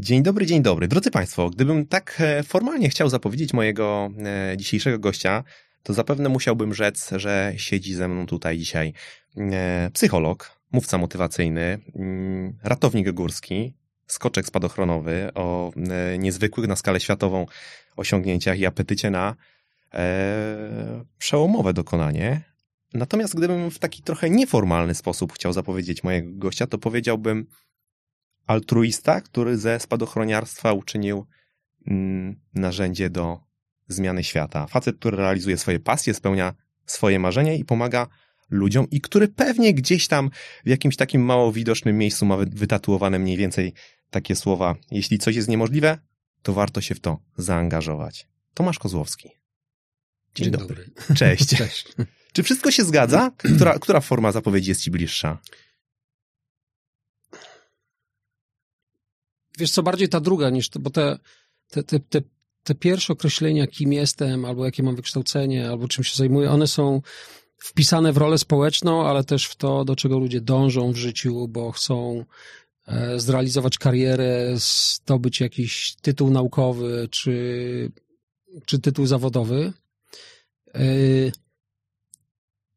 Dzień dobry, dzień dobry. Drodzy Państwo, gdybym tak e, formalnie chciał zapowiedzieć mojego e, dzisiejszego gościa, to zapewne musiałbym rzec, że siedzi ze mną tutaj dzisiaj e, psycholog, mówca motywacyjny, mm, ratownik górski, skoczek spadochronowy o niezwykłych na skalę światową osiągnięciach i apetycie na przełomowe dokonanie. Natomiast gdybym w taki trochę nieformalny sposób chciał zapowiedzieć mojego gościa, to powiedziałbym altruista, który ze spadochroniarstwa uczynił mm, narzędzie do zmiany świata. Facet, który realizuje swoje pasje, spełnia swoje marzenia i pomaga ludziom i który pewnie gdzieś tam w jakimś takim mało widocznym miejscu ma wytatuowane mniej więcej takie słowa. Jeśli coś jest niemożliwe, to warto się w to zaangażować. Tomasz Kozłowski. Dzień, Dzień dobry. dobry. Cześć. Cześć. Czy wszystko się zgadza? Która, która forma zapowiedzi jest ci bliższa? Wiesz co, bardziej ta druga niż to, bo te, te, te, te, te pierwsze określenia, kim jestem, albo jakie mam wykształcenie, albo czym się zajmuję, one są wpisane w rolę społeczną, ale też w to, do czego ludzie dążą w życiu, bo chcą e, zrealizować karierę, zdobyć jakiś tytuł naukowy czy, czy tytuł zawodowy. E,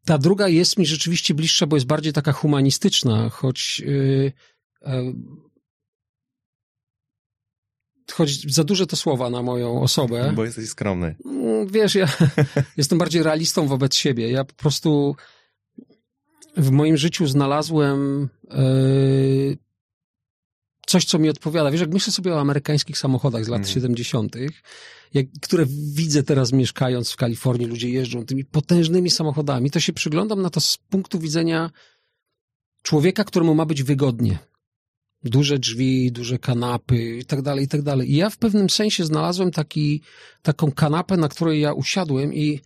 ta druga jest mi rzeczywiście bliższa, bo jest bardziej taka humanistyczna, choć e, choć za duże to słowa na moją osobę. Bo jesteś skromny. Mm, wiesz, ja jestem bardziej realistą wobec siebie. Ja po prostu w moim życiu znalazłem yy, coś, co mi odpowiada. Wiesz, jak myślę sobie o amerykańskich samochodach z lat mm. 70., jak, które widzę teraz mieszkając w Kalifornii, ludzie jeżdżą tymi potężnymi samochodami, to się przyglądam na to z punktu widzenia człowieka, któremu ma być wygodnie duże drzwi, duże kanapy i tak dalej, i tak dalej. I ja w pewnym sensie znalazłem taki, taką kanapę, na której ja usiadłem i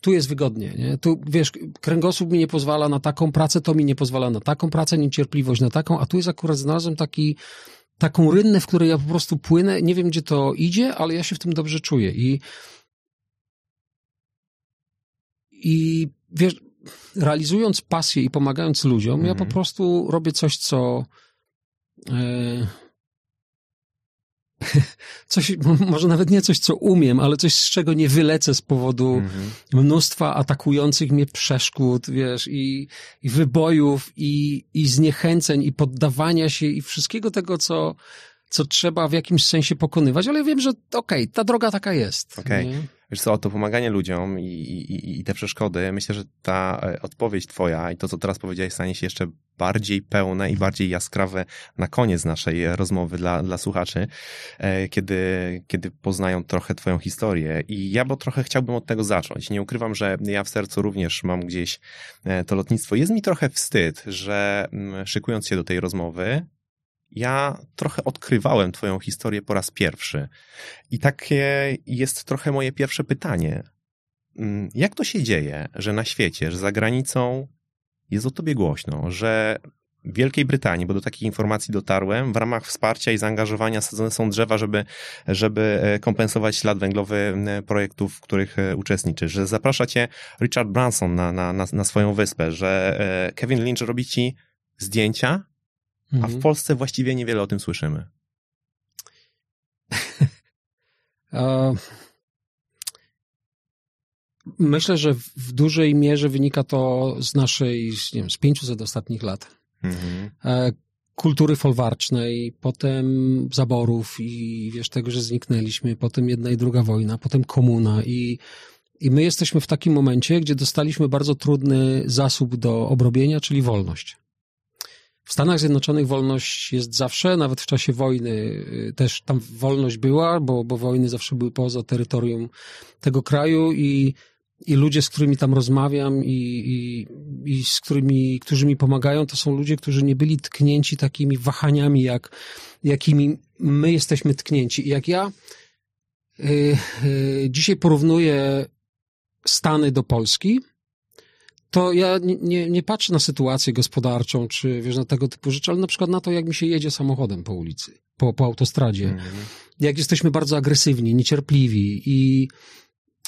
tu jest wygodnie, nie? Tu, wiesz, kręgosłup mi nie pozwala na taką pracę, to mi nie pozwala na taką pracę, niecierpliwość na taką, a tu jest akurat znalazłem taki, taką rynnę, w której ja po prostu płynę, nie wiem, gdzie to idzie, ale ja się w tym dobrze czuję i i wiesz, realizując pasję i pomagając ludziom, ja po mhm. prostu robię coś, co coś, może nawet nie coś, co umiem, ale coś, z czego nie wylecę z powodu mhm. mnóstwa atakujących mnie przeszkód, wiesz, i, i wybojów, i, i zniechęceń, i poddawania się, i wszystkiego tego, co, co trzeba w jakimś sensie pokonywać, ale wiem, że okej, okay, ta droga taka jest. Okej. Okay. Wiesz co, to pomaganie ludziom i, i, i te przeszkody, myślę, że ta e, odpowiedź twoja i to, co teraz powiedziałeś, stanie się jeszcze bardziej pełne i bardziej jaskrawe na koniec naszej rozmowy dla, dla słuchaczy, e, kiedy, kiedy poznają trochę twoją historię. I ja bo trochę chciałbym od tego zacząć. Nie ukrywam, że ja w sercu również mam gdzieś e, to lotnictwo. Jest mi trochę wstyd, że mm, szykując się do tej rozmowy, ja trochę odkrywałem Twoją historię po raz pierwszy. I takie jest trochę moje pierwsze pytanie. Mm, jak to się dzieje, że na świecie, że za granicą jest o Tobie głośno, że w Wielkiej Brytanii, bo do takich informacji dotarłem, w ramach wsparcia i zaangażowania sadzone są drzewa, żeby, żeby e, kompensować ślad węglowy projektów, w których e, uczestniczysz, że zaprasza cię Richard Branson na, na, na, swoją wyspę, że e, Kevin Lynch robi ci zdjęcia a w mhm. Polsce właściwie niewiele o tym słyszymy. Myślę, że w dużej mierze wynika to z naszej, nie wiem, z 500 ostatnich lat. Mhm. E, kultury folwarcznej, potem zaborów i wiesz, tego, że zniknęliśmy, potem jedna i druga wojna, potem komuna i, i my jesteśmy w takim momencie, gdzie dostaliśmy bardzo trudny zasób do obrobienia, czyli wolność. W Stanach Zjednoczonych wolność jest zawsze, nawet w czasie wojny y, też tam wolność była, bo, bo wojny zawsze były poza terytorium tego kraju i, i ludzie, z którymi tam rozmawiam i, i, i z którymi, którzy mi pomagają, to są ludzie, którzy nie byli tknięci takimi wahaniami, jak, jakimi my jesteśmy tknięci. I jak ja y, y, dzisiaj porównuję Stany do Polski, to ja nie, nie, nie, patrzę na sytuację gospodarczą, czy wiesz, na tego typu rzeczy, ale na przykład na to, jak mi się jedzie samochodem po ulicy, po, po autostradzie. Mm. Jak jesteśmy bardzo agresywni, niecierpliwi i,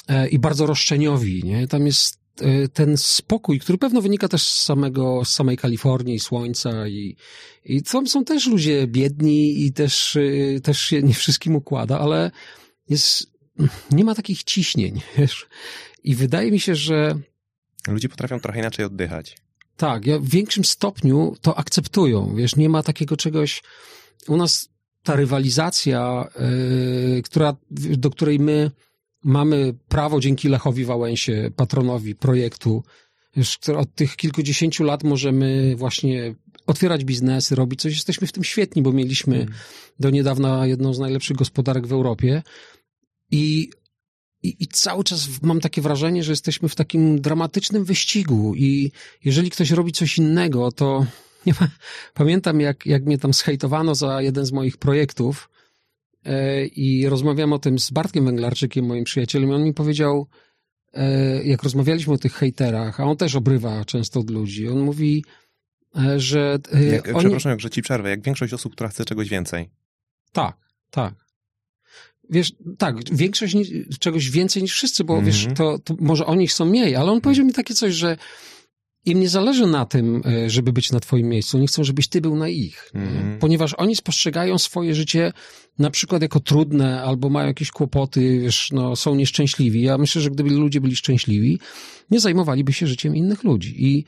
e, i bardzo roszczeniowi, nie? Tam jest e, ten spokój, który pewno wynika też z samego, z samej Kalifornii, słońca i, i tam są też ludzie biedni i też, e, też się nie wszystkim układa, ale jest, nie ma takich ciśnień, wiesz. I wydaje mi się, że... Ludzie potrafią trochę inaczej oddychać. Tak, ja w większym stopniu to akceptują, wiesz, nie ma takiego czegoś... U nas ta rywalizacja, yy, która, do której my mamy prawo dzięki Lechowi Wałęsie, patronowi projektu, już od tych kilkudziesięciu lat możemy właśnie otwierać biznesy, robić coś. Jesteśmy w tym świetni, bo mieliśmy hmm. do niedawna jedną z najlepszych gospodarek w Europie i, i, i cały czas mam takie wrażenie, że jesteśmy w takim dramatycznym wyścigu i jeżeli ktoś robi coś innego, to nie ma, pamiętam jak, jak mnie tam zhejtowano za jeden z moich projektów, E, i rozmawiam o tym z Bartkiem Węglarczykiem, moim przyjacielem, i on mi powiedział, e, jak rozmawialiśmy o tych hejterach, a on też obrywa często od ludzi, on mówi, e, że... Jak, oni... Przepraszam, że ci przerwę, jak większość osób, która chce czegoś więcej. Tak, tak. Wiesz, tak, większość czegoś więcej niż wszyscy, bo mm -hmm. wiesz, mhm. to, to może oni chcą mniej, ale on powiedział mi takie coś, że im nie zależy na tym, e, żeby być na twoim miejscu. Oni chcą, żebyś ty był na ich. Mm. Ponieważ oni spostrzegają swoje życie na przykład jako trudne, albo mają jakieś kłopoty, wiesz, no, są nieszczęśliwi. Ja myślę, że gdyby ludzie byli szczęśliwi, nie zajmowaliby się życiem innych ludzi. I,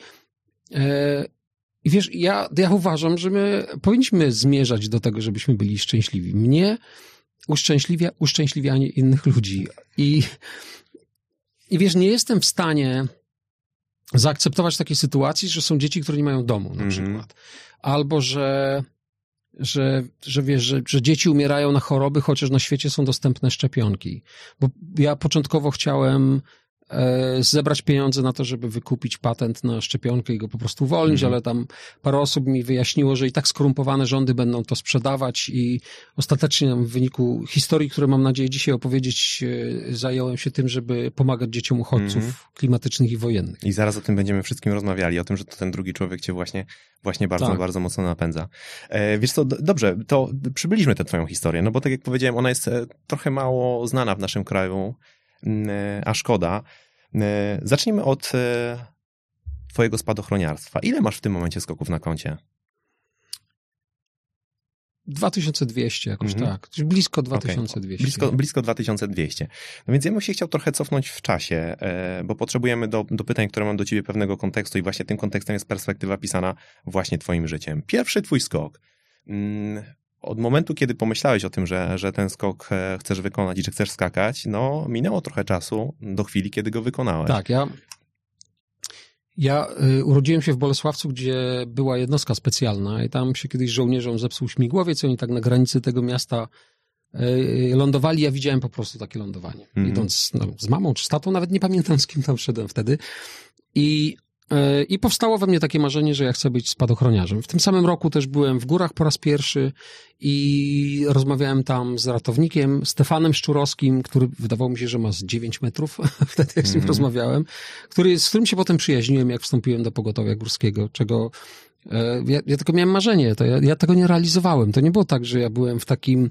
e, i wiesz, ja, ja uważam, że my powinniśmy zmierzać do tego, żebyśmy byli szczęśliwi. Mnie uszczęśliwia uszczęśliwianie innych ludzi. I, i wiesz, nie jestem w stanie zaakceptować takiej sytuacji, że są dzieci, które nie mają domu na mm -hmm. przykład. Albo, że, że, że wiesz, że, że dzieci umierają na choroby, chociaż na świecie są dostępne szczepionki. Bo ja początkowo chciałem zebrać pieniądze na to, żeby wykupić patent na szczepionkę i go po prostu uwolnić, mhm. ale tam parę osób mi wyjaśniło, że i tak skorumpowane rządy będą to sprzedawać i ostatecznie w wyniku historii, które mam nadzieję dzisiaj opowiedzieć, e, zająłem się tym, żeby pomagać dzieciom uchodźców mhm. klimatycznych i wojennych. I zaraz o tym będziemy wszystkim rozmawiali, o tym, że to ten drugi człowiek cię właśnie, właśnie bardzo, tak. bardzo mocno napędza. E, wiesz co, dobrze, to przybyliśmy tę twoją historię, no bo tak jak powiedziałem, ona jest trochę mało znana w naszym kraju, e, a szkoda. E, zacznijmy od e, twojego spadochroniarstwa. Ile masz w tym momencie skoków na koncie? 2200 jakoś mhm. tak. Blisko 2200. Okay. Blisko, blisko 2200. No więc ja bym się chciał trochę cofnąć w czasie, bo potrzebujemy do, do pytań, które mam do ciebie pewnego kontekstu i właśnie tym kontekstem jest perspektywa pisana właśnie twoim życiem. Pierwszy twój skok. Od momentu, kiedy pomyślałeś o tym, że, że ten skok e, chcesz wykonać i że chcesz skakać, no minęło trochę czasu do chwili, kiedy go wykonałeś. Tak, ja, ja y, urodziłem się w Bolesławcu, gdzie była jednostka specjalna i tam się kiedyś żołnierzom zepsuł śmigłowiec i oni tak na granicy tego miasta y, lądowali. Ja widziałem po prostu takie lądowanie. Mm. Idąc no, z mamą czy z tatą, nawet nie pamiętam z kim tam szedłem wtedy. I i powstało we mnie takie marzenie, że ja chcę być spadochroniarzem. W tym samym roku też byłem w górach po raz pierwszy i rozmawiałem tam z ratownikiem Stefanem Szczurowskim, który wydawało mi się, że ma z 9 metrów, wtedy jak z nim mm. rozmawiałem, który, z którym się potem przyjaźniłem, jak wstąpiłem do pogotowia górskiego, czego e, ja, ja tylko miałem marzenie, to ja, ja tego nie realizowałem. To nie było tak, że ja byłem w takim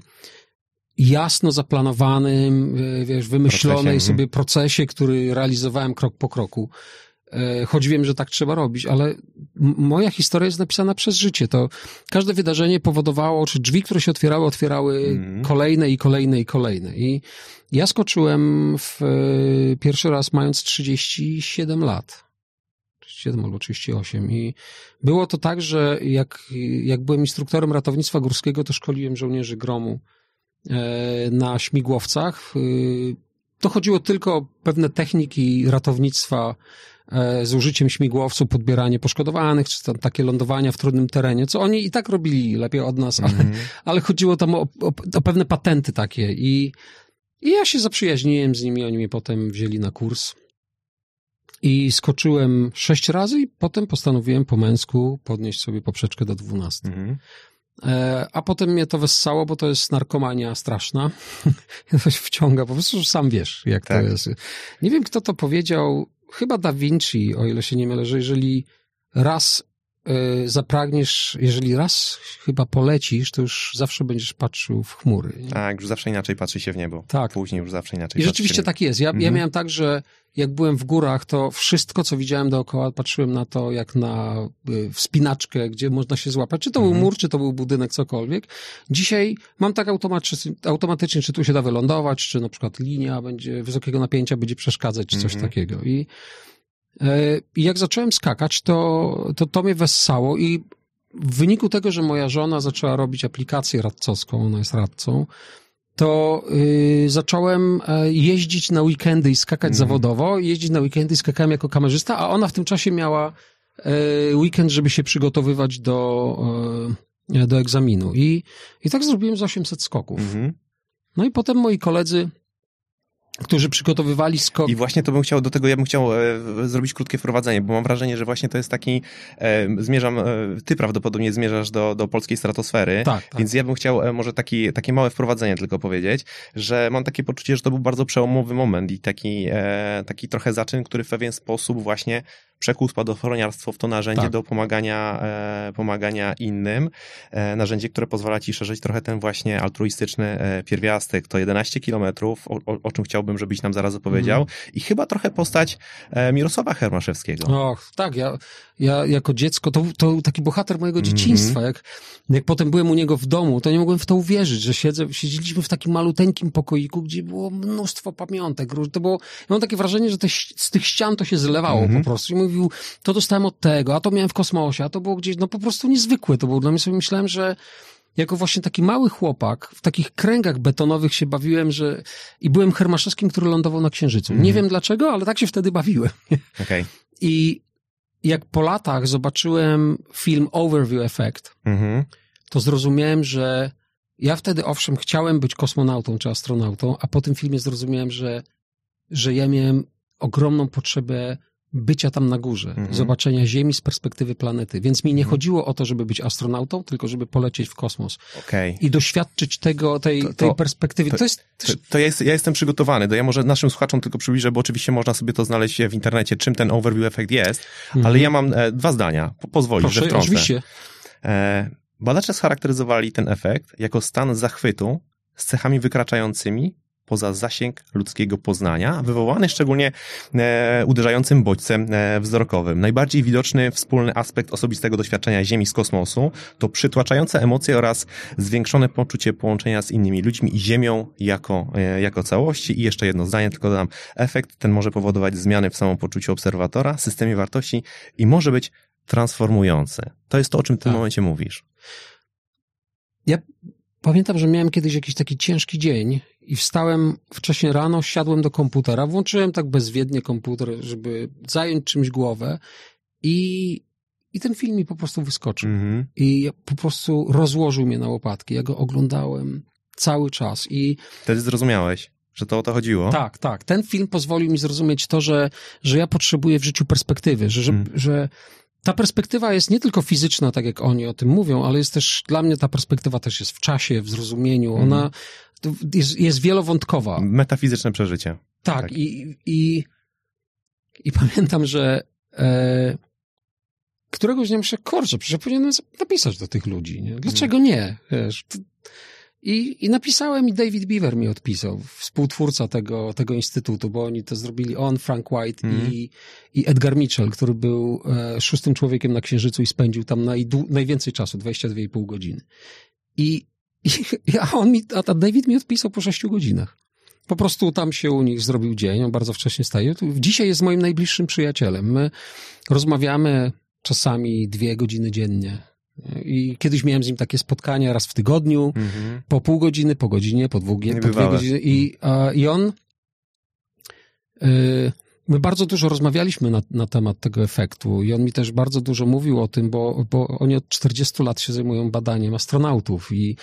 jasno zaplanowanym, e, wiesz, wymyślonej procesie, sobie procesie, który realizowałem krok po kroku. E, choć wiem, że tak trzeba robić, ale moja historia jest napisana przez życie. To każde wydarzenie powodowało, czy drzwi, które się otwierały, otwierały mm. kolejne i kolejne i kolejne. I ja skoczyłem w e, pierwszy raz mając 37 lat. 37 albo 38. I było to tak, że jak, jak byłem instruktorem ratownictwa górskiego, to szkoliłem żołnierzy gromu e, na śmigłowcach. To chodziło tylko o pewne techniki ratownictwa z użyciem śmigłowców, podbieranie poszkodowanych, czy tam takie lądowania w trudnym terenie, co oni i tak robili lepiej od nas, ale, mm. ale chodziło tam o, o, o, pewne patenty takie i, i ja się zaprzyjaźniłem z nimi, oni mnie potem wzięli na kurs i skoczyłem sześć razy i potem postanowiłem po męsku podnieść sobie poprzeczkę do dwunastu. Mm. A potem mnie to wessało, bo to jest narkomania straszna. to się wciąga, po prostu sam wiesz, jak tak. to jest. Nie wiem, kto to powiedział chyba Da Vinci, o ile się nie mylę, że jeżeli raz zapragniesz, jeżeli raz chyba polecisz, to już zawsze będziesz patrzył w chmury. Nie? Tak, już zawsze inaczej patrzy się w niebo. Tak. Później już zawsze inaczej I rzeczywiście tak jest. Ja, mhm. ja miałem tak, że jak byłem w górach, to wszystko, co widziałem dookoła, patrzyłem na to jak na y, wspinaczkę, gdzie można się złapać. Czy to mhm. był mur, czy to był budynek, cokolwiek. Dzisiaj mam tak automatycznie, automatycznie, czy tu się da wylądować, czy na przykład linia będzie wysokiego napięcia będzie przeszkadzać, czy coś mhm. takiego. I E, I jak zacząłem skakać, to, to to mnie wessało i w wyniku tego, że moja żona zaczęła robić aplikację radcowską, ona jest radcą, to y, zacząłem e, jeździć na weekendy i skakać mm. zawodowo. Jeździć na weekendy i skakałem jako kamerzysta, a ona w tym czasie miała y, weekend, żeby się przygotowywać do, do egzaminu. I, I tak zrobiłem z 800 skoków. Mm -hmm. No i potem moi koledzy którzy przygotowywali skok. I właśnie to bym chciał, do tego ja bym chciał e, zrobić krótkie wprowadzenie, bo mam wrażenie, że właśnie to jest taki, e, zmierzam, e, ty prawdopodobnie zmierzasz do, do polskiej stratosfery, tak, tak. więc ja bym chciał e, może taki, takie małe wprowadzenie tylko powiedzieć, że mam takie poczucie, że to był bardzo przełomowy moment i taki, e, taki trochę zaczyn, który w pewien sposób właśnie przekuł spadochroniarstwo w to narzędzie tak. do pomagania, e, pomagania innym. E, narzędzie, które pozwala ci szerzyć trochę ten właśnie altruistyczny e, pierwiastek. To 11 kilometrów, o, o, czym chciałbym, żebyś nam zaraz opowiedział. Mm. I chyba trochę postać Mirosława Hermaszewskiego. Och, tak, ja, ja jako dziecko, to, to taki bohater mojego mhm. dzieciństwa. Mm. Jak, jak potem byłem u niego w domu, to nie mogłem w to uwierzyć, że siedzę, siedzieliśmy w takim maluteńkim pokoiku, gdzie było mnóstwo pamiątek. To było, ja mam takie wrażenie, że te, z tych ścian to się zlewało mm. po prostu. I mówił, to dostałem od tego, a to miałem w kosmosie, a to było gdzieś, no po prostu niezwykłe to było. Dla mnie sobie myślałem, że jako właśnie taki mały chłopak, w takich kręgach betonowych się bawiłem, że i byłem Hermaszewskim, który lądował na Księżycu. Nie mhm. wiem dlaczego, ale tak się wtedy bawiłem. Okay. I jak po latach zobaczyłem film Overview Effect, mhm. to zrozumiałem, że ja wtedy owszem chciałem być kosmonautą czy astronautą, a po tym filmie zrozumiałem, że, że ja miałem ogromną potrzebę bycia tam na górze, mhm. zobaczenia Ziemi z perspektywy planety. Więc mi nie mhm. chodziło o to, żeby być astronautą, tylko żeby polecieć w kosmos. Okay. I doświadczyć tego, tej, to, tej perspektywy. To, to jest... To, to ja, jest, ja jestem przygotowany. To ja może naszym słuchaczom tylko przybliżę, bo oczywiście można sobie to znaleźć w internecie, czym ten overview efekt jest, mhm. ale ja mam e, dwa zdania. Po, pozwolisz, Proszę, że wtrącę. oczywiście. E, badacze scharakteryzowali ten efekt jako stan zachwytu z cechami wykraczającymi poza zasięg ludzkiego poznania, wywołany szczególnie e, uderzającym bodźcem e, wzrokowym. Najbardziej widoczny wspólny aspekt osobistego doświadczenia Ziemi z kosmosu to przytłaczające emocje oraz zwiększone poczucie połączenia z innymi ludźmi i Ziemią jako, e, jako całości. I jeszcze jedno zdanie, tylko dodam. Efekt ten może powodować zmiany w samopoczuciu obserwatora, systemie wartości i może być transformujący. To jest to, o czym w tym tak. momencie mówisz. Ja pamiętam, że miałem kiedyś jakiś taki ciężki dzień i wstałem wcześniej rano, siadłem do komputera, włączyłem tak bezwiednie komputer, żeby zająć czymś głowę i, i ten film mi po prostu wyskoczył. Mm -hmm. I po prostu rozłożył mnie na łopatki. Ja go oglądałem cały czas i... Wtedy zrozumiałeś, że to o to chodziło? Tak, tak. Ten film pozwolił mi zrozumieć to, że, że ja potrzebuję w życiu perspektywy, że, że, mm. że ta perspektywa jest nie tylko fizyczna, tak jak oni o tym mówią, ale jest też, dla mnie ta perspektywa też jest w czasie, w zrozumieniu. Ona mhm. jest, jest wielowątkowa. Metafizyczne przeżycie. Tak, tak. I, i, i pamiętam, że e, któregoś dnia myślę, kurczę, przecież powinienem napisać do tych ludzi. Nie? Dlaczego mhm. nie? Wiesz, i, I napisałem i David Beaver mi odpisał, współtwórca tego, tego instytutu, bo oni to zrobili on, Frank White mm. i, i Edgar Mitchell, który był e, szóstym człowiekiem na Księżycu i spędził tam najdu, najwięcej czasu, 22,5 godziny. I, i a on mi, a David mi odpisał po sześciu godzinach. Po prostu tam się u nich zrobił dzień, on bardzo wcześnie staje. Dzisiaj jest moim najbliższym przyjacielem. My rozmawiamy czasami dwie godziny dziennie i kiedyś miałem z nim takie spotkania raz w tygodniu, mhm. po pół godziny, po godzinie, po, dwóch, po dwie godziny. I, a, i on. Y, my bardzo dużo rozmawialiśmy na, na temat tego efektu i on mi też bardzo dużo mówił o tym, bo, bo oni od 40 lat się zajmują badaniem astronautów i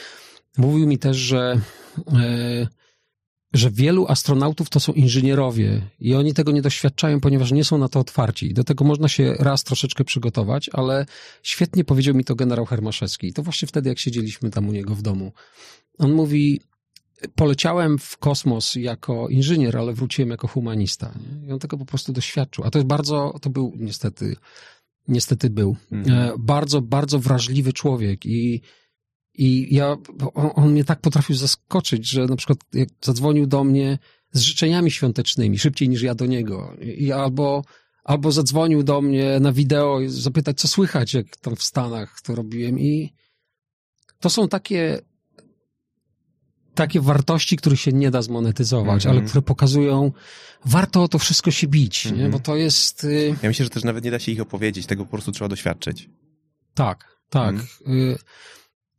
mówił mi też, że. Y, że wielu astronautów to są inżynierowie i oni tego nie doświadczają, ponieważ nie są na to otwarci. Do tego można się raz troszeczkę przygotować, ale świetnie powiedział mi to generał Hermaszewski. I to właśnie wtedy, jak siedzieliśmy tam u niego w domu. On mówi, poleciałem w kosmos jako inżynier, ale wróciłem jako humanista. Nie? I on tego po prostu doświadczył. A to jest bardzo, to był niestety niestety był. Mhm. Bardzo, bardzo wrażliwy człowiek i i ja, on, on, mnie tak potrafił zaskoczyć, że na przykład jak zadzwonił do mnie z życzeniami świątecznymi, szybciej niż ja do niego. I albo, albo zadzwonił do mnie na wideo i zapytać, co słychać, jak tam w Stanach to robiłem. I to są takie, takie wartości, których się nie da zmonetyzować, mm -hmm. ale które pokazują, warto o to wszystko się bić, mm -hmm. nie? bo to jest... Y, ja myślę, że też nawet nie da się ich opowiedzieć, tego po prostu trzeba doświadczyć. Tak, tak. Mm.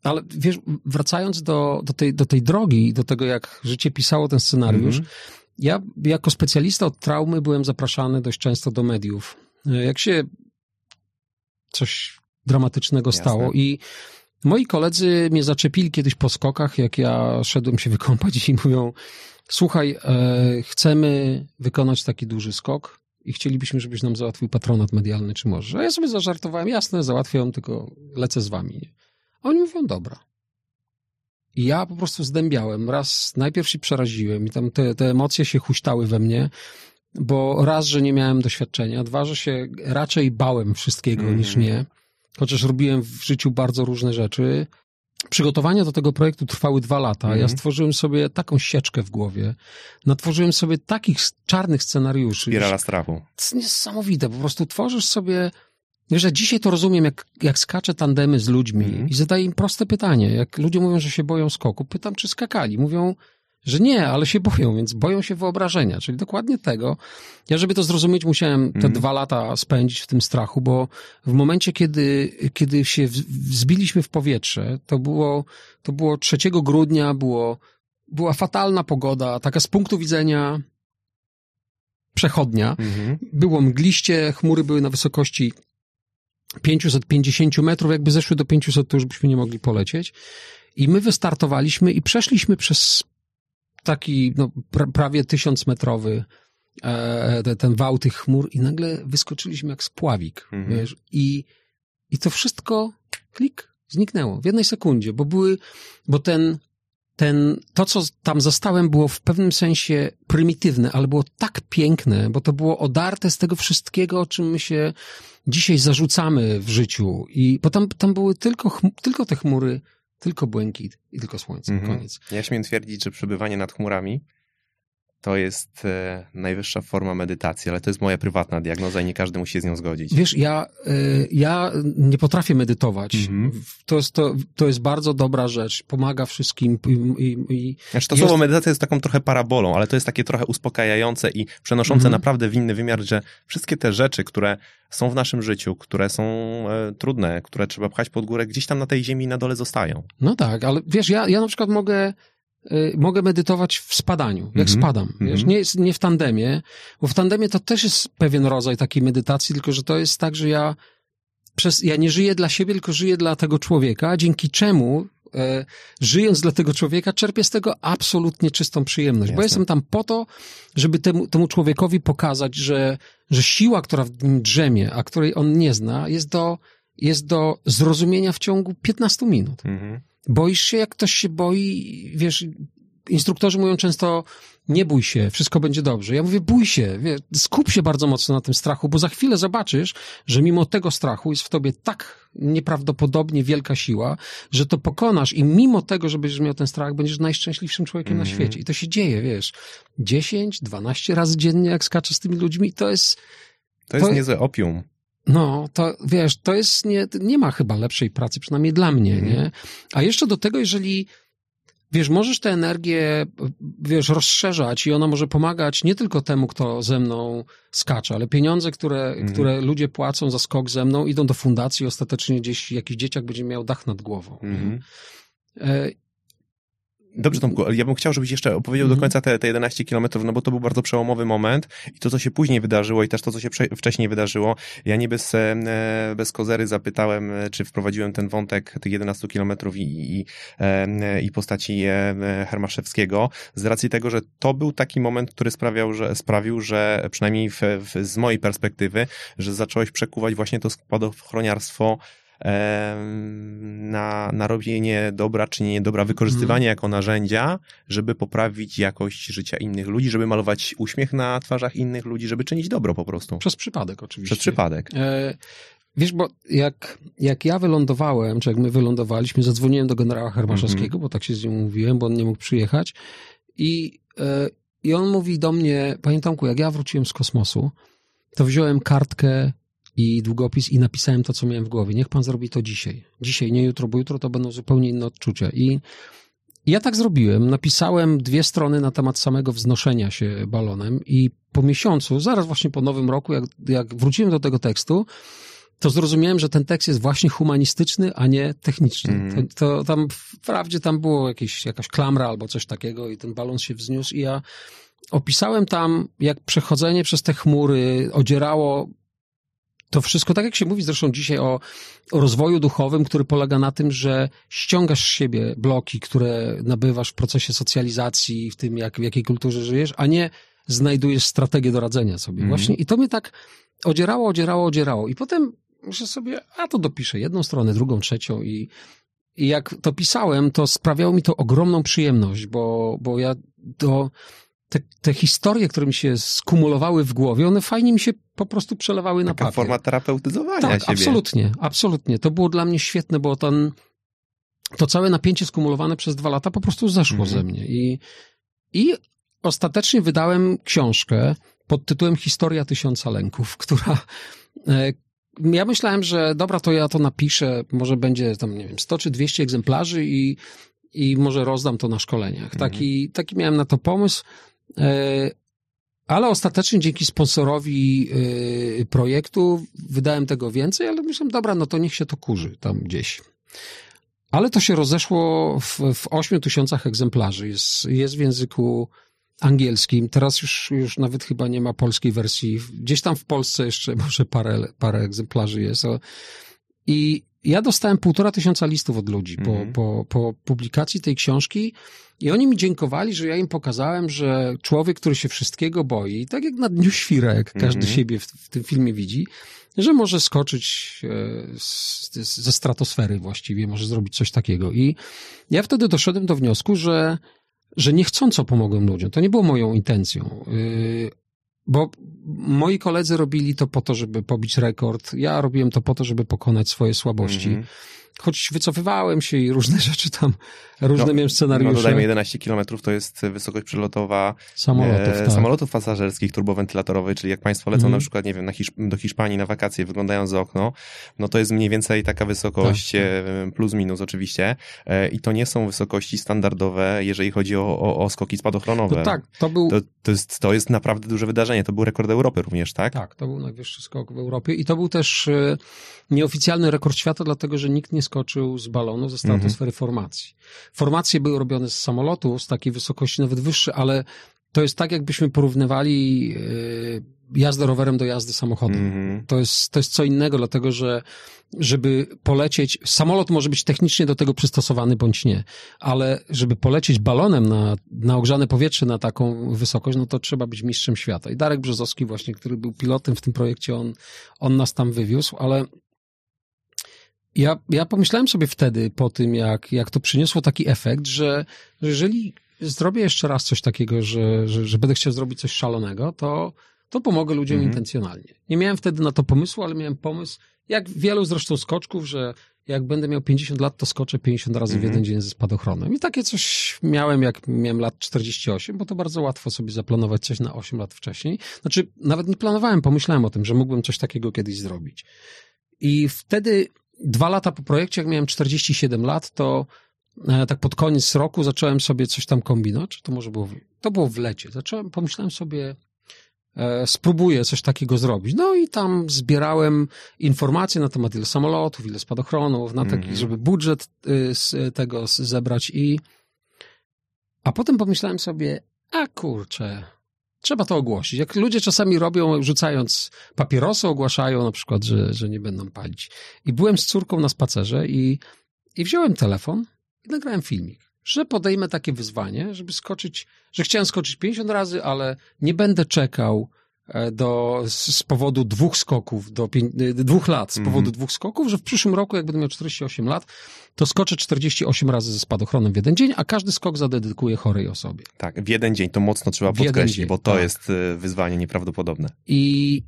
Ale wiesz, wracając do, do, tej, do tej drogi, do tego, jak życie pisało ten scenariusz, mm-hmm. ja jako specjalista od traumy byłem zapraszany dość często do mediów. Jak się coś dramatycznego Jasne. stało i moi koledzy mnie zaczepili kiedyś po skokach, jak ja szedłem się wykąpać i mówią, słuchaj, e, chcemy wykonać taki duży skok i chcielibyśmy, żebyś nam załatwił patronat medialny, czy może. A ja sobie zażartowałem, jasne, załatwiam, tylko lecę z wami. Oni mówią, dobra. I ja po prostu zdębiałem. Raz najpierw się przeraziłem i tam te, te emocje się huśtały we mnie, bo raz, że nie miałem doświadczenia, dwa, że się raczej bałem wszystkiego mm. niż nie, chociaż robiłem w życiu bardzo różne rzeczy. Przygotowania do tego projektu trwały dwa lata. Mm. Ja mhm. stworzyłem sobie taką sieczkę w głowie. Natworzyłem sobie takich czarnych scenariuszy. Spirala strachu. To jest niesamowite. Po prostu tworzysz sobie Wiesz, że dzisiaj to rozumiem, jak, jak skaczę tandemy z ludźmi mm. i zadaję im proste pytanie. Jak ludzie mówią, że się boją skoku, pytam, czy skakali. Mówią, że nie, ale się boją, więc boją się wyobrażenia, czyli dokładnie tego. Ja, żeby to zrozumieć, musiałem te mm. dwa lata spędzić w tym strachu, bo w momencie, kiedy, kiedy się wzbiliśmy w powietrze, to było, to było 3 grudnia, było, była fatalna pogoda, taka z punktu widzenia przechodnia. Mm -hmm. Było mgliście, chmury były na wysokości 550 metrów, jakby zeszły do 500, to już byśmy nie mogli polecieć. I my wystartowaliśmy i przeszliśmy przez taki no, pra, prawie tysiącmetrowy e, ten wał tych chmur i nagle wyskoczyliśmy jak spławik. Mhm. Wiesz, i, I to wszystko, klik, zniknęło w jednej sekundzie, bo były, bo ten, ten, to co tam zostałem było w pewnym sensie prymitywne, ale było tak piękne, bo to było odarte z tego wszystkiego, o czym my się dzisiaj zarzucamy w życiu. I, bo tam, tam były tylko, tylko te chmury, tylko błękit i tylko słońce. Mhm. Koniec. Ja śmiem twierdzić, że przebywanie nad chmurami to jest e, najwyższa forma medytacji, ale to jest moja prywatna diagnoza i nie każdy musi się z nią zgodzić. Wiesz, ja, e, ja nie potrafię medytować. Mhm. To, jest, to, to jest bardzo dobra rzecz. Pomaga wszystkim. I, i, i znaczy to jest... słowo medytacja jest taką trochę parabolą, ale to jest takie trochę uspokajające i przenoszące mhm. naprawdę w inny wymiar, że wszystkie te rzeczy, które są w naszym życiu, które są e, trudne, które trzeba pchać pod górę, gdzieś tam na tej ziemi na dole zostają. No tak, ale wiesz, ja, ja na przykład mogę Y, mogę medytować w spadaniu, jak mm -hmm. spadam, wiesz, mhm. nie, nie w tandemie, bo w tandemie to też jest pewien rodzaj takiej medytacji, tylko że to jest tak, że ja przez, ja nie żyję dla siebie, tylko żyję dla tego człowieka, dzięki czemu e, żyjąc dla tego człowieka, czerpię z tego absolutnie czystą przyjemność, Jasne. bo jestem tam po to, żeby temu, temu człowiekowi pokazać, że, że siła, która w nim drzemie, a której on nie zna, jest do, jest do zrozumienia w ciągu 15 minut. Mm -hmm. Boisz się, jak ktoś się boi, wiesz, instruktorzy mówią często, nie bój się, wszystko będzie dobrze. Ja mówię, bój się, wiesz, skup się bardzo mocno na tym strachu, bo za chwilę zobaczysz, że mimo tego strachu jest w tobie tak nieprawdopodobnie wielka siła, że to pokonasz i mimo tego, że będziesz miał ten strach, będziesz najszczęśliwszym człowiekiem mm -hmm. na mhm. świecie. I to się dzieje, wiesz, 10, 12 razy dziennie, jak skaczę z tymi ludźmi, to jest... To jest to... niezłe opium. No, to wiesz, to jest nie, nie ma chyba lepszej pracy, przynajmniej dla mnie, mm. nie? A jeszcze do tego, jeżeli wiesz, możesz tę energię, wiesz, rozszerzać i ona może pomagać nie tylko temu, kto ze mną skacze, ale pieniądze, które, mm. które ludzie płacą za skok ze mną, idą do fundacji, ostatecznie gdzieś jakiś dzieciak będzie miał dach nad głową. Mm. Dobrze, Tomku, ale ja bym chciał, żebyś jeszcze opowiedział mm. do mhm. końca te, te 11 kilometrów, no bo to był bardzo przełomowy moment i to, co się później wydarzyło i też to, co się wcześniej wydarzyło. Ja nie bez, e, bez kozery zapytałem, e, czy wprowadziłem ten wątek tych 11 kilometrów i, i, e, i postaci Hermaszewskiego z racji tego, że to był taki moment, który sprawiał, że, sprawił, że przynajmniej w, w, z mojej perspektywy, że zacząłeś przekuwać właśnie to spadochroniarstwo na, na robienie dobra, czynienie dobra, wykorzystywanie mm. jako narzędzia, żeby poprawić jakość życia innych ludzi, żeby malować uśmiech na twarzach innych ludzi, żeby czynić dobro po prostu. Przez przypadek oczywiście. Przez przypadek. E, Wiesz, bo jak, jak ja wylądowałem, czy jak my wylądowaliśmy, zadzwoniłem do generała Hermaszewskiego, mm -hmm. bo tak się z nim mówiłem, bo on nie mógł przyjechać i, e, i on mówi do mnie, panie Tomku, jak ja wróciłem z kosmosu, to wziąłem kartkę i długopis i napisałem to, co miałem w głowie. Niech pan zrobi to dzisiaj. Dzisiaj, nie jutro, bo jutro to będą zupełnie inne odczucia. I ja tak zrobiłem. Napisałem dwie strony na temat samego wznoszenia się balonem i po miesiącu, zaraz właśnie po nowym roku, jak, jak wróciłem do tego tekstu, to zrozumiałem, że ten tekst jest właśnie humanistyczny, a nie techniczny. Mm. To, to, tam wprawdzie tam było jakieś, jakaś klamra albo coś takiego i ten balon się wzniósł i ja opisałem tam, jak przechodzenie przez te chmury odzierało to wszystko, tak jak się mówi zresztą dzisiaj o, o rozwoju duchowym, który polega na tym, że ściągasz z siebie bloki, które nabywasz w procesie socjalizacji, w tym, jak, w jakiej kulturze żyjesz, a nie znajdujesz strategię do radzenia sobie. Mm. Właśnie i to mnie tak odzierało, odzierało, odzierało. I potem myślę sobie, a to dopiszę jedną stronę, drugą, trzecią i, i jak to pisałem, to sprawiało mi to ogromną przyjemność, bo, bo ja do te, te historie, które mi się skumulowały w głowie, one fajnie mi się po prostu przelewały Taka na papier. forma terapeutyzowania tak, siebie. absolutnie, absolutnie. To było dla mnie świetne, bo ten, to całe napięcie skumulowane przez dwa lata po prostu zeszło mhm. ze mnie. I, I ostatecznie wydałem książkę pod tytułem Historia Tysiąca Lęków, która e, ja myślałem, że dobra, to ja to napiszę, może będzie tam, nie wiem, 100 czy 200 egzemplarzy i, i może rozdam to na szkoleniach. Mhm. Taki, taki miałem na to pomysł. E, ale ostatecznie dzięki sponsorowi e, projektu wydałem tego więcej, ale myślałem, dobra, no to niech się to kurzy tam gdzieś. Ale to się rozeszło w, w 8 tysiącach egzemplarzy. Jest, jest w języku angielskim. Teraz już, już nawet chyba nie ma polskiej wersji. Gdzieś tam w Polsce jeszcze może parę, parę egzemplarzy jest. I ja dostałem półtora tysiąca listów od ludzi po, mm. po, po publikacji tej książki i oni mi dziękowali, że ja im pokazałem, że człowiek, który się wszystkiego boi, tak jak na dniu świrek, każdy mm. siebie w, w, tym filmie widzi, że może skoczyć e, z, ze stratosfery właściwie, może zrobić coś takiego. I ja wtedy doszedłem do wniosku, że, że niechcąco pomogłem ludziom. To nie było moją intencją. Bo moi koledzy robili to po to, żeby pobić rekord. Ja robiłem to po to, żeby pokonać swoje słabości. Mm -hmm choć wycofywałem się i różne rzeczy tam, różne no, miałem scenariusze. No dodajmy 11 km to jest wysokość przelotowa samolotów, e, tak. samolotów pasażerskich turbowentylatorowej, czyli jak państwo lecą mm. na przykład, nie wiem, na Hiszp do Hiszpanii na wakacje, wyglądają za okno, no to jest mniej więcej taka wysokość, tak, tak. plus minus oczywiście e, i to nie są wysokości standardowe, jeżeli chodzi o, o, o skoki spadochronowe. No tak, to był... To, to, jest, to jest naprawdę duże wydarzenie, to był rekord Europy również, tak? Tak, to był najwyższy skok w Europie i to był też e, nieoficjalny rekord świata, dlatego, że nikt nie skoczył z balonu ze stratosfery mhm. formacji. Formacje były robione z samolotu, z takiej wysokości nawet wyższej, ale to jest tak, jakbyśmy porównywali yy, jazdę rowerem do jazdy samochodem. Mm -hmm. To, jest, to jest co innego, dlatego że żeby polecieć, samolot może być technicznie do tego przystosowany bądź nie, ale żeby polecieć balonem na, na ogrzane powietrze na taką wysokość, no to trzeba być mistrzem świata. I Darek Brzozowski właśnie, który był pilotem w tym projekcie, on, on nas tam wywiózł, ale ja, ja pomyślałem sobie wtedy, po tym, jak, jak to przyniosło taki efekt, że, że jeżeli zrobię jeszcze raz coś takiego, że, że, że będę chciał zrobić coś szalonego, to, to pomogę ludziom mhm. intencjonalnie. Nie miałem wtedy na to pomysłu, ale miałem pomysł, jak wielu zresztą skoczków, że jak będę miał 50 lat, to skoczę 50 razy mhm. w jeden dzień ze spadochronem. I takie coś miałem, jak miałem lat 48, bo to bardzo łatwo sobie zaplanować coś na 8 lat wcześniej. Znaczy, nawet nie planowałem, pomyślałem o tym, że mógłbym coś takiego kiedyś zrobić. I wtedy dwa lata po projekcie, jak miałem 47 lat, to e, tak pod koniec roku zacząłem sobie coś tam kombinować. To może było, w, to było w lecie. Zacząłem, pomyślałem sobie, e, spróbuję coś takiego zrobić. No i tam zbierałem informacje na temat ile samolotów, ile spadochronów, na taki, mm -hmm. żeby budżet y, z tego zebrać i a potem pomyślałem sobie, a kurczę, Trzeba to ogłosić. Jak ludzie czasami robią, rzucając papierosy, ogłaszają na przykład, że, że nie będą palić. I byłem z córką na spacerze i, i wziąłem telefon i nagrałem filmik, że podejmę takie wyzwanie, żeby skoczyć, że chciałem skoczyć 50 razy, ale nie będę czekał do, z powodu dwóch skoków, do pięć, e, dwóch lat, z powodu mm. dwóch skoków, że w przyszłym roku, jak będę miał 48 lat, to skoczę 48 razy ze spadochronem w jeden dzień, a każdy skok zadedykuję chorej osobie. Tak, w jeden dzień, to mocno trzeba podkreślić, dzień, bo to tak. jest e, wyzwanie nieprawdopodobne. I,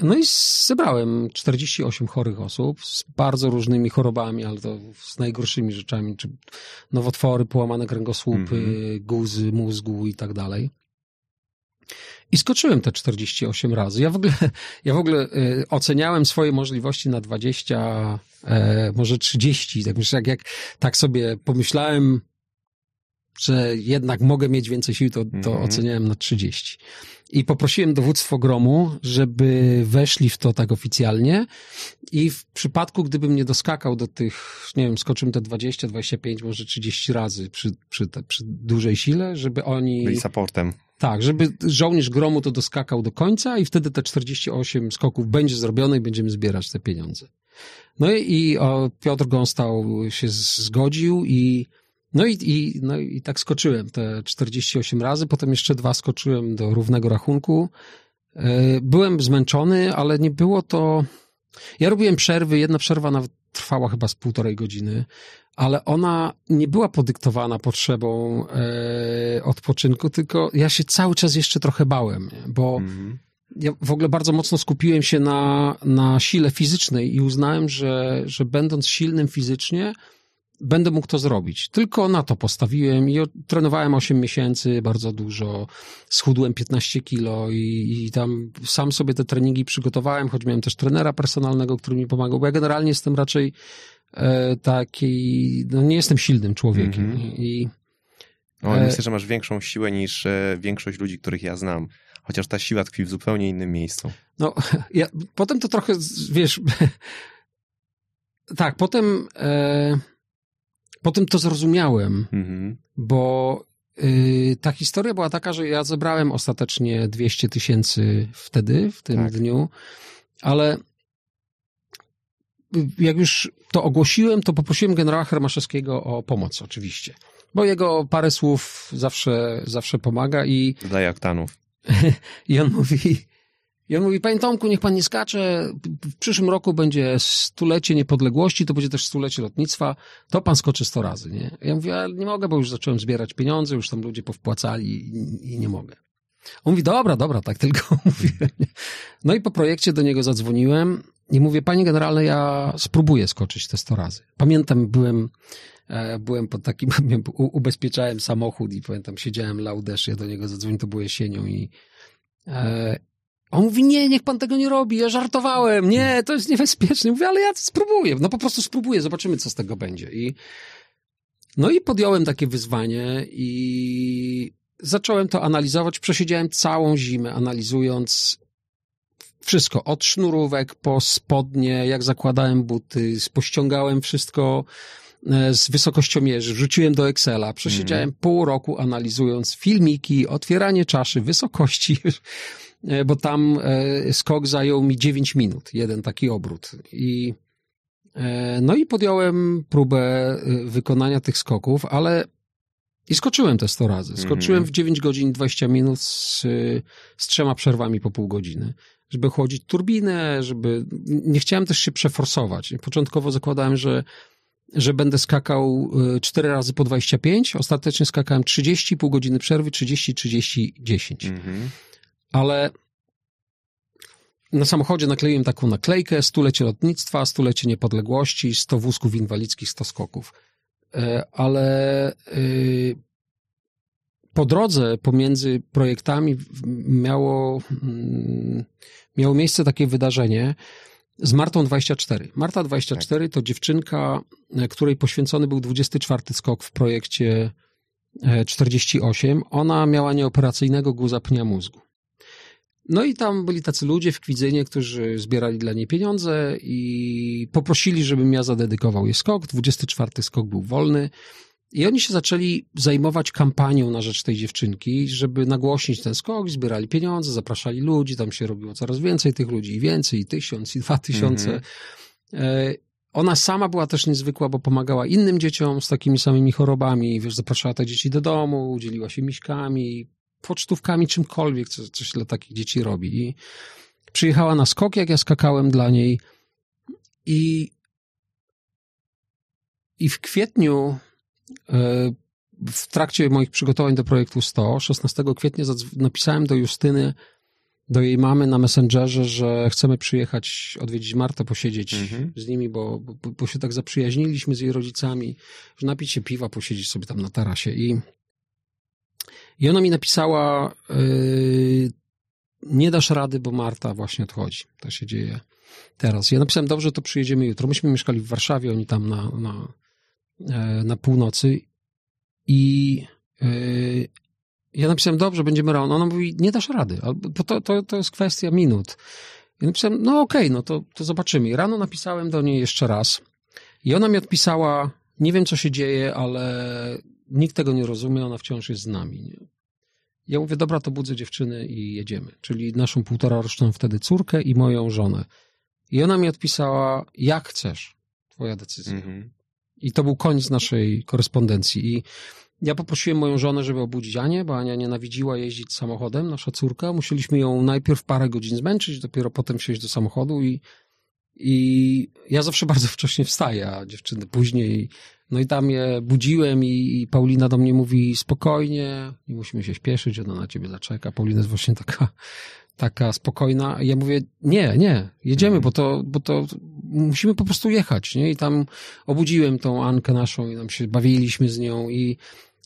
no i zebrałem 48 chorych osób z bardzo różnymi chorobami, ale to z najgorszymi rzeczami, czy nowotwory, połamane kręgosłupy, mm -hmm. guzy mózgu i tak dalej. I skoczyłem te 48 razy. Ja w ogóle, ja w ogóle y, oceniałem swoje możliwości na 20, e, może 30. Tak, jak, jak tak sobie pomyślałem, że jednak mogę mieć więcej sił, to, to mm -hmm. oceniałem na 30. I poprosiłem dowództwo gromu, żeby weszli w to tak oficjalnie. I w przypadku, gdybym nie doskakał do tych, nie wiem, skoczyłem te 20, 25, może 30 razy przy, przy, te, przy dużej sile, żeby oni. Byli supportem. Tak, żeby żołnierz gromu to doskakał do końca i wtedy te 48 skoków będzie zrobione i będziemy zbierać te pieniądze. No i, o, Piotr Gąstał się zgodził i no i, i, no i tak skoczyłem te 48 razy, potem jeszcze dwa skoczyłem do równego rachunku. E, byłem zmęczony, ale nie było to. Ja robiłem przerwy, jedna przerwa nawet trwała chyba z półtorej godziny, ale ona nie była podyktowana potrzebą e, odpoczynku, tylko ja się cały czas jeszcze trochę bałem, bo -hmm. ja w ogóle bardzo mocno skupiłem się na, na sile fizycznej i uznałem, że, że będąc silnym fizycznie, będę mógł to zrobić. Tylko na to postawiłem i trenowałem 8 miesięcy, bardzo dużo, schudłem 15 kilo i, i tam sam sobie te treningi przygotowałem, choć miałem też trenera personalnego, który mi pomagał, bo ja generalnie jestem raczej e, taki, no nie jestem silnym człowiekiem mm -hmm. i o, e... Myślę, że masz większą siłę niż e, większość ludzi, których ja znam. Chociaż ta siła tkwi w zupełnie innym miejscu. No, ja, potem to trochę, wiesz, tak, potem e, Potem to zrozumiałem, mhm. bo y, ta historia była taka, że ja zebrałem ostatecznie 200 tysięcy wtedy, w tym tak. dniu, ale jak już to ogłosiłem, to poprosiłem generała Hermaszewskiego o pomoc, oczywiście. Bo jego parę słów zawsze, zawsze pomaga i. Daje aktanów. I on mówi, i on mówi, panie Tomku, niech pan nie skacze, w przyszłym roku będzie stulecie niepodległości, to będzie też stulecie lotnictwa, to pan skoczy sto razy, nie? Ja mówię, ale nie mogę, bo już zacząłem zbierać pieniądze, już tam ludzie powpłacali i, i nie mogę. On mówi, dobra, dobra, tak tylko mówię. No i po projekcie do niego zadzwoniłem i mówię, panie generalne, ja spróbuję skoczyć te sto razy. Pamiętam, byłem, e, byłem pod takim, ubezpieczałem samochód i pamiętam, siedziałem laudesz, ja do niego zadzwoniłem, to było jesienią i e, on mówi, nie, niech pan tego nie robi, ja żartowałem, nie, to jest niebezpieczne. Mówię, ale ja spróbuję, no po prostu spróbuję, zobaczymy, co z tego będzie. I, no i podjąłem takie wyzwanie i zacząłem to analizować. Przesiedziałem całą zimę, analizując wszystko, od sznurówek po spodnie, jak zakładałem buty, pościągałem wszystko e, z wysokościomierzy, wrzuciłem do Excela, przesiedziałem mm. pół roku analizując filmiki, otwieranie czaszy, wysokości, E, bo tam e, skok zajął mi 9 minut, jeden taki obrót. I, no i podjąłem próbę wykonania tych skoków, ale i skoczyłem te 100 razy. Skoczyłem -hmm. w 9 godzin 20 minut z, z trzema przerwami po pół godziny. Żeby chłodzić turbinę, żeby... Nie chciałem też się przeforsować. Początkowo zakładałem, że że będę skakał 4 razy po 25. Ostatecznie skakałem 30, pół godziny przerwy, 30, 30, 10. Mm -hmm ale na samochodzie nakleiłem taką naklejkę stulecie lotnictwa, stulecie niepodległości, 100 wózków inwalidzkich, 100 skoków. E, ale y, po drodze pomiędzy projektami miało, mm, miało miejsce takie wydarzenie z Martą 24. Marta 24 to dziewczynka, e, której poświęcony był 24 skok w projekcie 48. E, Ona miała nieoperacyjnego guza pnia mózgu. No i tam byli tacy ludzie w Kwidzynie, którzy zbierali dla niej pieniądze i poprosili, żebym ja zadedykował jej skok. 24 skok był wolny. I oni się zaczęli zajmować kampanią na rzecz tej dziewczynki, żeby nagłośnić ten skok, zbierali pieniądze, zapraszali ludzi, tam się robiło coraz więcej tych ludzi, i więcej, i tysiąc, i dwa tysiące. Mm -hmm. Ona sama była też niezwykła, bo pomagała innym dzieciom z takimi samymi chorobami, wiesz, zapraszała te dzieci do domu, dzieliła się miśkami, pocztówkami, czymkolwiek, co, coś dla takich dzieci robi. I przyjechała na skok, jak ja skakałem dla niej i, i w kwietniu e, w trakcie moich przygotowań do projektu 100, 16 kwietnia napisałem do Justyny, do jej mamy na Messengerze, że chcemy przyjechać, odwiedzić Martę, posiedzieć mhm. z nimi, bo, bo, bo, się tak zaprzyjaźniliśmy z jej rodzicami, że napić się piwa, posiedzieć sobie tam na tarasie. I, i ona mi napisała, yy, nie dasz rady, bo Marta właśnie odchodzi. To się dzieje teraz. Ja napisałem, dobrze, to przyjedziemy jutro. Myśmy mieszkali w Warszawie, oni tam na, na, e, na północy i yy, ja napisałem, dobrze, będziemy rano. Ona mówi, nie dasz rady, bo to, to, to jest kwestia minut. Ja napisałem, no okej, okay, no to, to zobaczymy. I rano napisałem do niej jeszcze raz i ona mi odpisała, nie wiem co się dzieje, ale nikt tego nie rozumie, ona wciąż jest z nami. Nie? Ja mówię, dobra, to budzę dziewczyny i jedziemy. Czyli naszą półtoraroczną wtedy córkę i moją żonę. I ona mi odpisała, jak chcesz, twoja decyzja. Mhm. I to był koniec naszej korespondencji. I ja poprosiłem moją żonę, żeby obudzić Anię, bo Ania nienawidziła jeździć samochodem, nasza córka. Musieliśmy ją najpierw parę godzin zmęczyć, dopiero potem wsiąść do samochodu i, i ja zawsze bardzo wcześnie wstaję, a dziewczyny później. No i tam je budziłem i, i Paulina do mnie mówi spokojnie, nie musimy się śpieszyć, ona na ciebie zaczeka. Paulina jest właśnie taka, taka spokojna. Ja mówię, nie, nie, jedziemy, bo to, bo to musimy po prostu jechać, nie? I tam obudziłem tą Ankę naszą i tam się bawiliśmy z nią i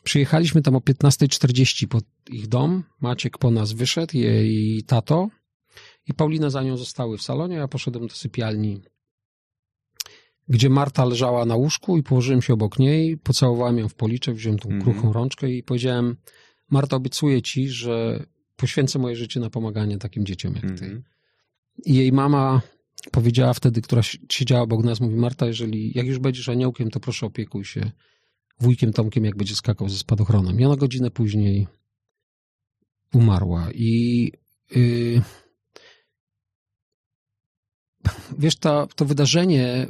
Przyjechaliśmy tam o 15.40 pod ich dom. Maciek po nas wyszedł, jej tato. I Paulina za nią zostały w salonie. Ja poszedłem do sypialni, gdzie Marta leżała na łóżku i położyłem się obok niej. Pocałowałem ją w policzek, wziąłem tą mm -hmm. kruchą rączkę i powiedziałem: Marta, obiecuję ci, że poświęcę moje życie na pomaganie takim dzieciom jak ty. Mm -hmm. I jej mama powiedziała wtedy, która siedziała obok nas, mówi: Marta, jeżeli jak już będziesz aniołkiem, to proszę opiekuj się wujkiem Tomkiem, jak będzie skakał ze spadochronem. Ja na godzinę później umarła i yy, wiesz, ta, to wydarzenie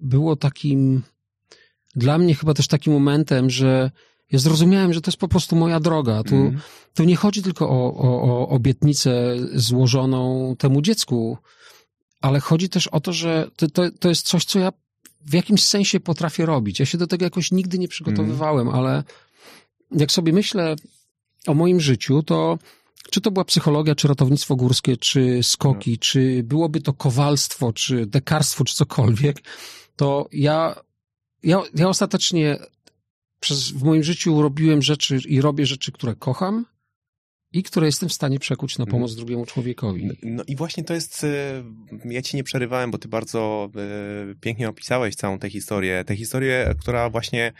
było takim dla mnie chyba też takim momentem, że ja zrozumiałem, że to jest po prostu moja droga. Tu, mm. tu nie chodzi tylko o, o, o obietnicę złożoną temu dziecku, ale chodzi też o to, że to, to, to jest coś, co ja w jakimś sensie potrafię robić. Ja się do tego jakoś nigdy nie przygotowywałem, mm. ale jak sobie myślę o moim życiu, to czy to była psychologia, czy ratownictwo górskie, czy skoki, no. czy byłoby to kowalstwo, czy dekarstwo, czy cokolwiek, to ja, ja, ja ostatecznie przez, w moim życiu robiłem rzeczy i robię rzeczy, które kocham, i które jestem w stanie przekuć na pomoc mhm. drugiemu człowiekowi. No, no, i właśnie to jest, e, ja ci nie przerywałem, bo ty bardzo e, pięknie opisałeś całą tę historię, tę historię, która właśnie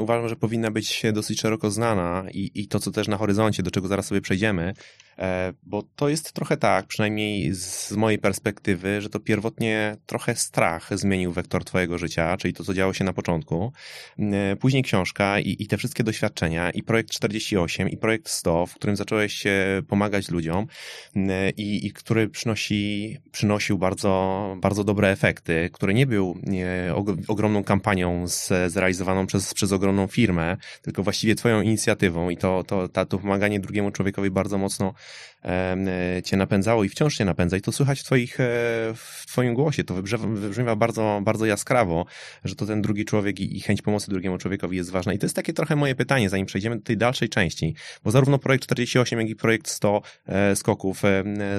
uważam, że powinna być dosyć szeroko znana i, i to, co też na horyzoncie, do czego zaraz sobie przejdziemy, E, bo to jest trochę tak, przynajmniej z mojej perspektywy, że to pierwotnie trochę strach zmienił wektor twojego życia, czyli to, co działo się na początku. E, później książka i, i te wszystkie doświadczenia i projekt 48 i projekt 100, w którym zacząłeś pomagać ludziom e, i, i który przynosi, przynosił bardzo, bardzo dobre efekty, który nie był ogromną kampanią z, zrealizowaną przez, przez ogromną firmę, tylko właściwie twoją inicjatywą i to, to, to, to pomaganie drugiemu człowiekowi bardzo mocno cię napędzało i wciąż cię napędza i to słychać w, twoich, e, w twoim głosie, to wybrzmiewa bardzo, bardzo jaskrawo, że to ten drugi człowiek i, i chęć pomocy drugiemu człowiekowi jest ważna i to jest takie trochę moje pytanie, zanim przejdziemy do tej dalszej części, bo zarówno projekt 48, jak i projekt 100 e, skoków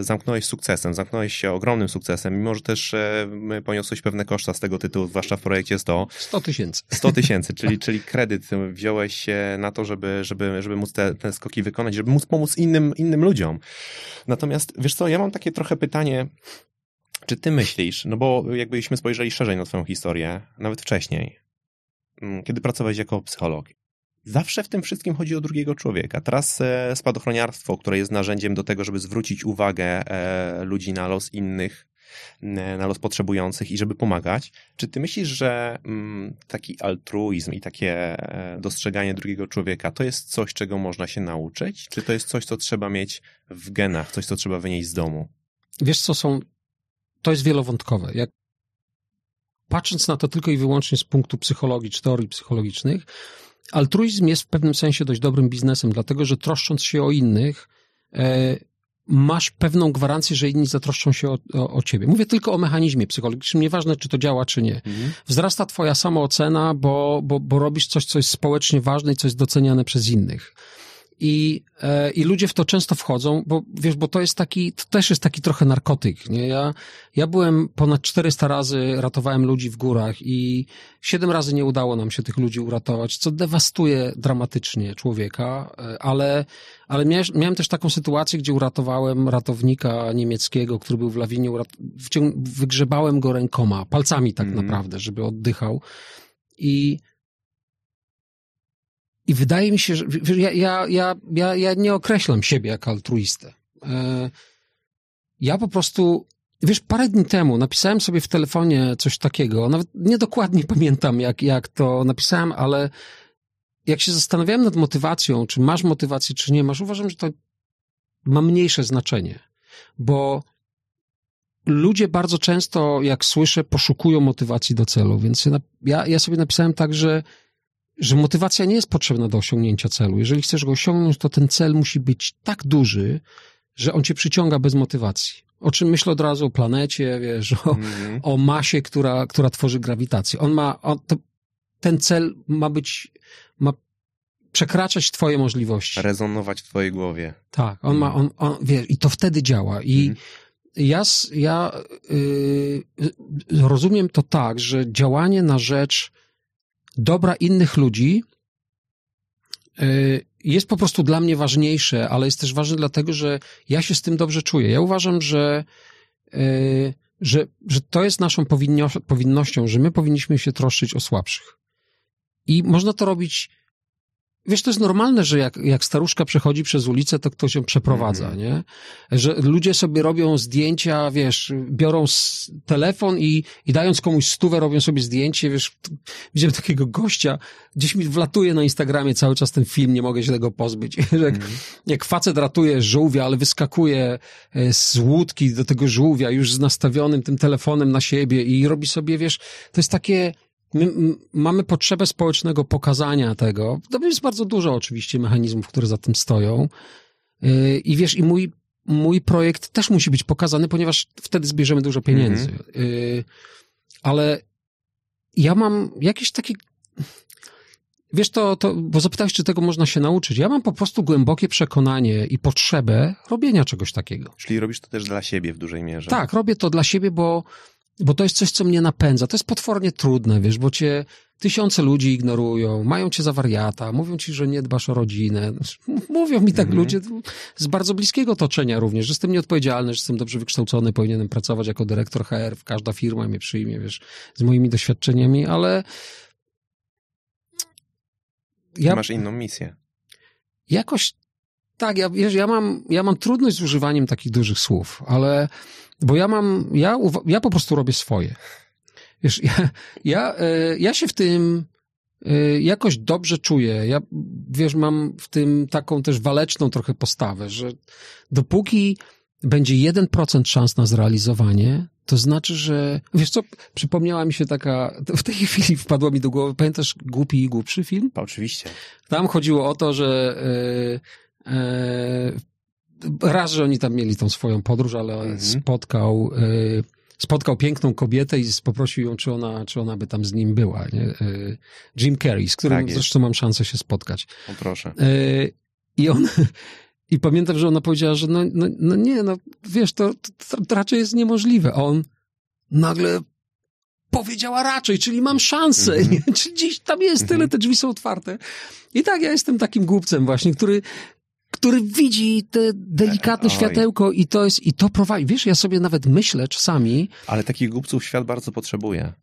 zamknąłeś sukcesem, zamknąłeś się ogromnym sukcesem, mimo że też poniosłeś pewne koszta z tego tytułu, zwłaszcza w projekcie 100. 100 tysięcy. 100 tysięcy, czyli, czyli kredyt wziąłeś na to, żeby, żeby, żeby móc te, te skoki wykonać, żeby móc pomóc innym, innym ludziom. Natomiast, wiesz co, ja mam takie trochę pytanie, czy ty myślisz, no bo jakbyśmy spojrzeli szerzej na twoją historię, nawet wcześniej, mm, kiedy pracowałeś jako psycholog, Zawsze w tym wszystkim chodzi o drugiego człowieka. Teraz e, spadochroniarstwo, które jest narzędziem do tego, żeby zwrócić uwagę e, ludzi na los innych, na los potrzebujących i żeby pomagać. Czy ty myślisz, że mm, taki altruizm i takie e, dostrzeganie drugiego człowieka to jest coś, czego można się nauczyć? Czy to jest coś, co trzeba mieć w genach, coś, co trzeba wynieść z domu? Wiesz, co są. To jest wielowątkowe. Jak patrząc na to tylko i wyłącznie z punktu psychologii czy teorii psychologicznych, altruizm jest w pewnym sensie dość dobrym biznesem, dlatego że troszcząc się o innych, e, masz pewną gwarancję, że inni zatroszczą się o, o, o, ciebie. Mówię tylko o mechanizmie psychologicznym, nieważne czy to działa, czy nie. Mhm. Wzrasta twoja samoocena, bo, bo, bo robisz coś, co jest społecznie ważne i co jest doceniane przez innych. I, e, I ludzie w to często wchodzą, bo wiesz, bo to jest taki, to też jest taki trochę narkotyk, nie? Ja, ja byłem ponad 400 razy, ratowałem ludzi w górach i 7 razy nie udało nam się tych ludzi uratować, co dewastuje dramatycznie człowieka, e, ale, ale miałem, miałem też taką sytuację, gdzie uratowałem ratownika niemieckiego, który był w lawinie, wygrzebałem go rękoma, palcami tak mm. naprawdę, żeby oddychał i i wydaje mi się, że ja, ja, ja, ja, ja nie określam siebie jako altruistę. E, ja po prostu, wiesz, parę dni temu napisałem sobie w telefonie coś takiego, nawet niedokładnie pamiętam, jak, jak to napisałem, ale jak się zastanawiałem nad motywacją, czy masz motywację, czy nie masz, uważam, że to ma mniejsze znaczenie, bo ludzie bardzo często, jak słyszę, poszukują motywacji do celu, więc ja, ja sobie napisałem tak, że że motywacja nie jest potrzebna do osiągnięcia celu. Jeżeli chcesz go osiągnąć, to ten cel musi być tak duży, że on cię przyciąga bez motywacji. O czym myślę od razu o planecie, wiesz, o, mm. o masie, która, która tworzy grawitację. On ma, on, to, ten cel ma być, ma przekraczać twoje możliwości. Rezonować w twojej głowie. Tak, on mm. ma, on, on, wiesz, i to wtedy działa. I mm. ja, ja yy, rozumiem to tak, że działanie na rzecz dobra innych ludzi y, jest po prostu dla mnie ważniejsze, ale jest też ważne dlatego, że ja się z tym dobrze czuję. Ja uważam, że, y, że, że to jest naszą powinnością, że my powinniśmy się troszczyć o słabszych. I można to robić Wiesz, to jest normalne, że jak, jak staruszka przechodzi przez ulicę, to ktoś ją przeprowadza, mm. nie? Że ludzie sobie robią zdjęcia, wiesz, biorą telefon i, i dając komuś stówę robią sobie zdjęcie, wiesz, widziałem takiego gościa, gdzieś mi wlatuje na Instagramie cały czas ten film, nie mogę się tego pozbyć. jak, mm. jak facet ratuje żółwia, ale wyskakuje e, z łódki do tego żółwia już z nastawionym tym telefonem na siebie i robi sobie, wiesz, to jest takie My mamy potrzebę społecznego pokazania tego. To jest bardzo dużo oczywiście mechanizmów, które za tym stoją. Y, I wiesz, i mój, mój projekt też musi być pokazany, ponieważ wtedy zbierzemy dużo pieniędzy. Mm -hmm. Ale ja mam jakieś takie. Wiesz, to, to, bo zapytałeś, czy tego można się nauczyć. Ja mam po prostu głębokie przekonanie i potrzebę robienia czegoś takiego. Czyli robisz to też dla siebie w dużej mierze. Tak, robię to dla siebie, bo bo to jest coś, co mnie napędza. To jest potwornie trudne, wiesz, bo cię tysiące ludzi ignorują, mają cię za wariata, mówią ci, że nie dbasz o rodzinę. Mówią mi tak -hmm. ludzie z bardzo bliskiego otoczenia również, że jestem nieodpowiedzialny, że jestem dobrze wykształcony, powinienem pracować jako dyrektor HR, każda firma mnie przyjmie, wiesz, z moimi doświadczeniami, ale ja... masz inną misję. Jakoś tak, ja, wiesz, ja mam, ja mam trudność z używaniem takich dużych słów, ale bo ja mam, ja, ja po prostu robię swoje. Wiesz, ja, ja, e, ja się w tym e, jakoś dobrze czuję. Ja, wiesz, mam w tym taką też waleczną trochę postawę, że dopóki będzie 1% szans na zrealizowanie, to znaczy, że, wiesz co, przypomniała mi się taka, w tej chwili wpadła mi do głowy, pamiętasz Głupi i Głupszy film? Oczywiście. Tam chodziło o to, że e, raz, że oni tam mieli tą swoją podróż, ale mhm. spotkał, y, spotkał piękną kobietę i poprosił ją, czy ona, czy ona by tam z nim była. Nie? Y, Jim Carrey, z którym tak zresztą mam szansę się spotkać. O proszę. Y, I on... I pamiętam, że ona powiedziała, że no, no, no nie, no wiesz, to, to, to raczej jest niemożliwe. A on nagle powiedziała raczej, czyli mam szansę, mm -hmm. czy gdzieś tam jest, mm -hmm. tyle te drzwi są otwarte. I tak ja jestem takim głupcem właśnie, który który widzi te delikatne Oj. światełko i to jest, i to prowadzi. Wiesz, ja sobie nawet myślę czasami. Ale takich głupców świat bardzo potrzebuje.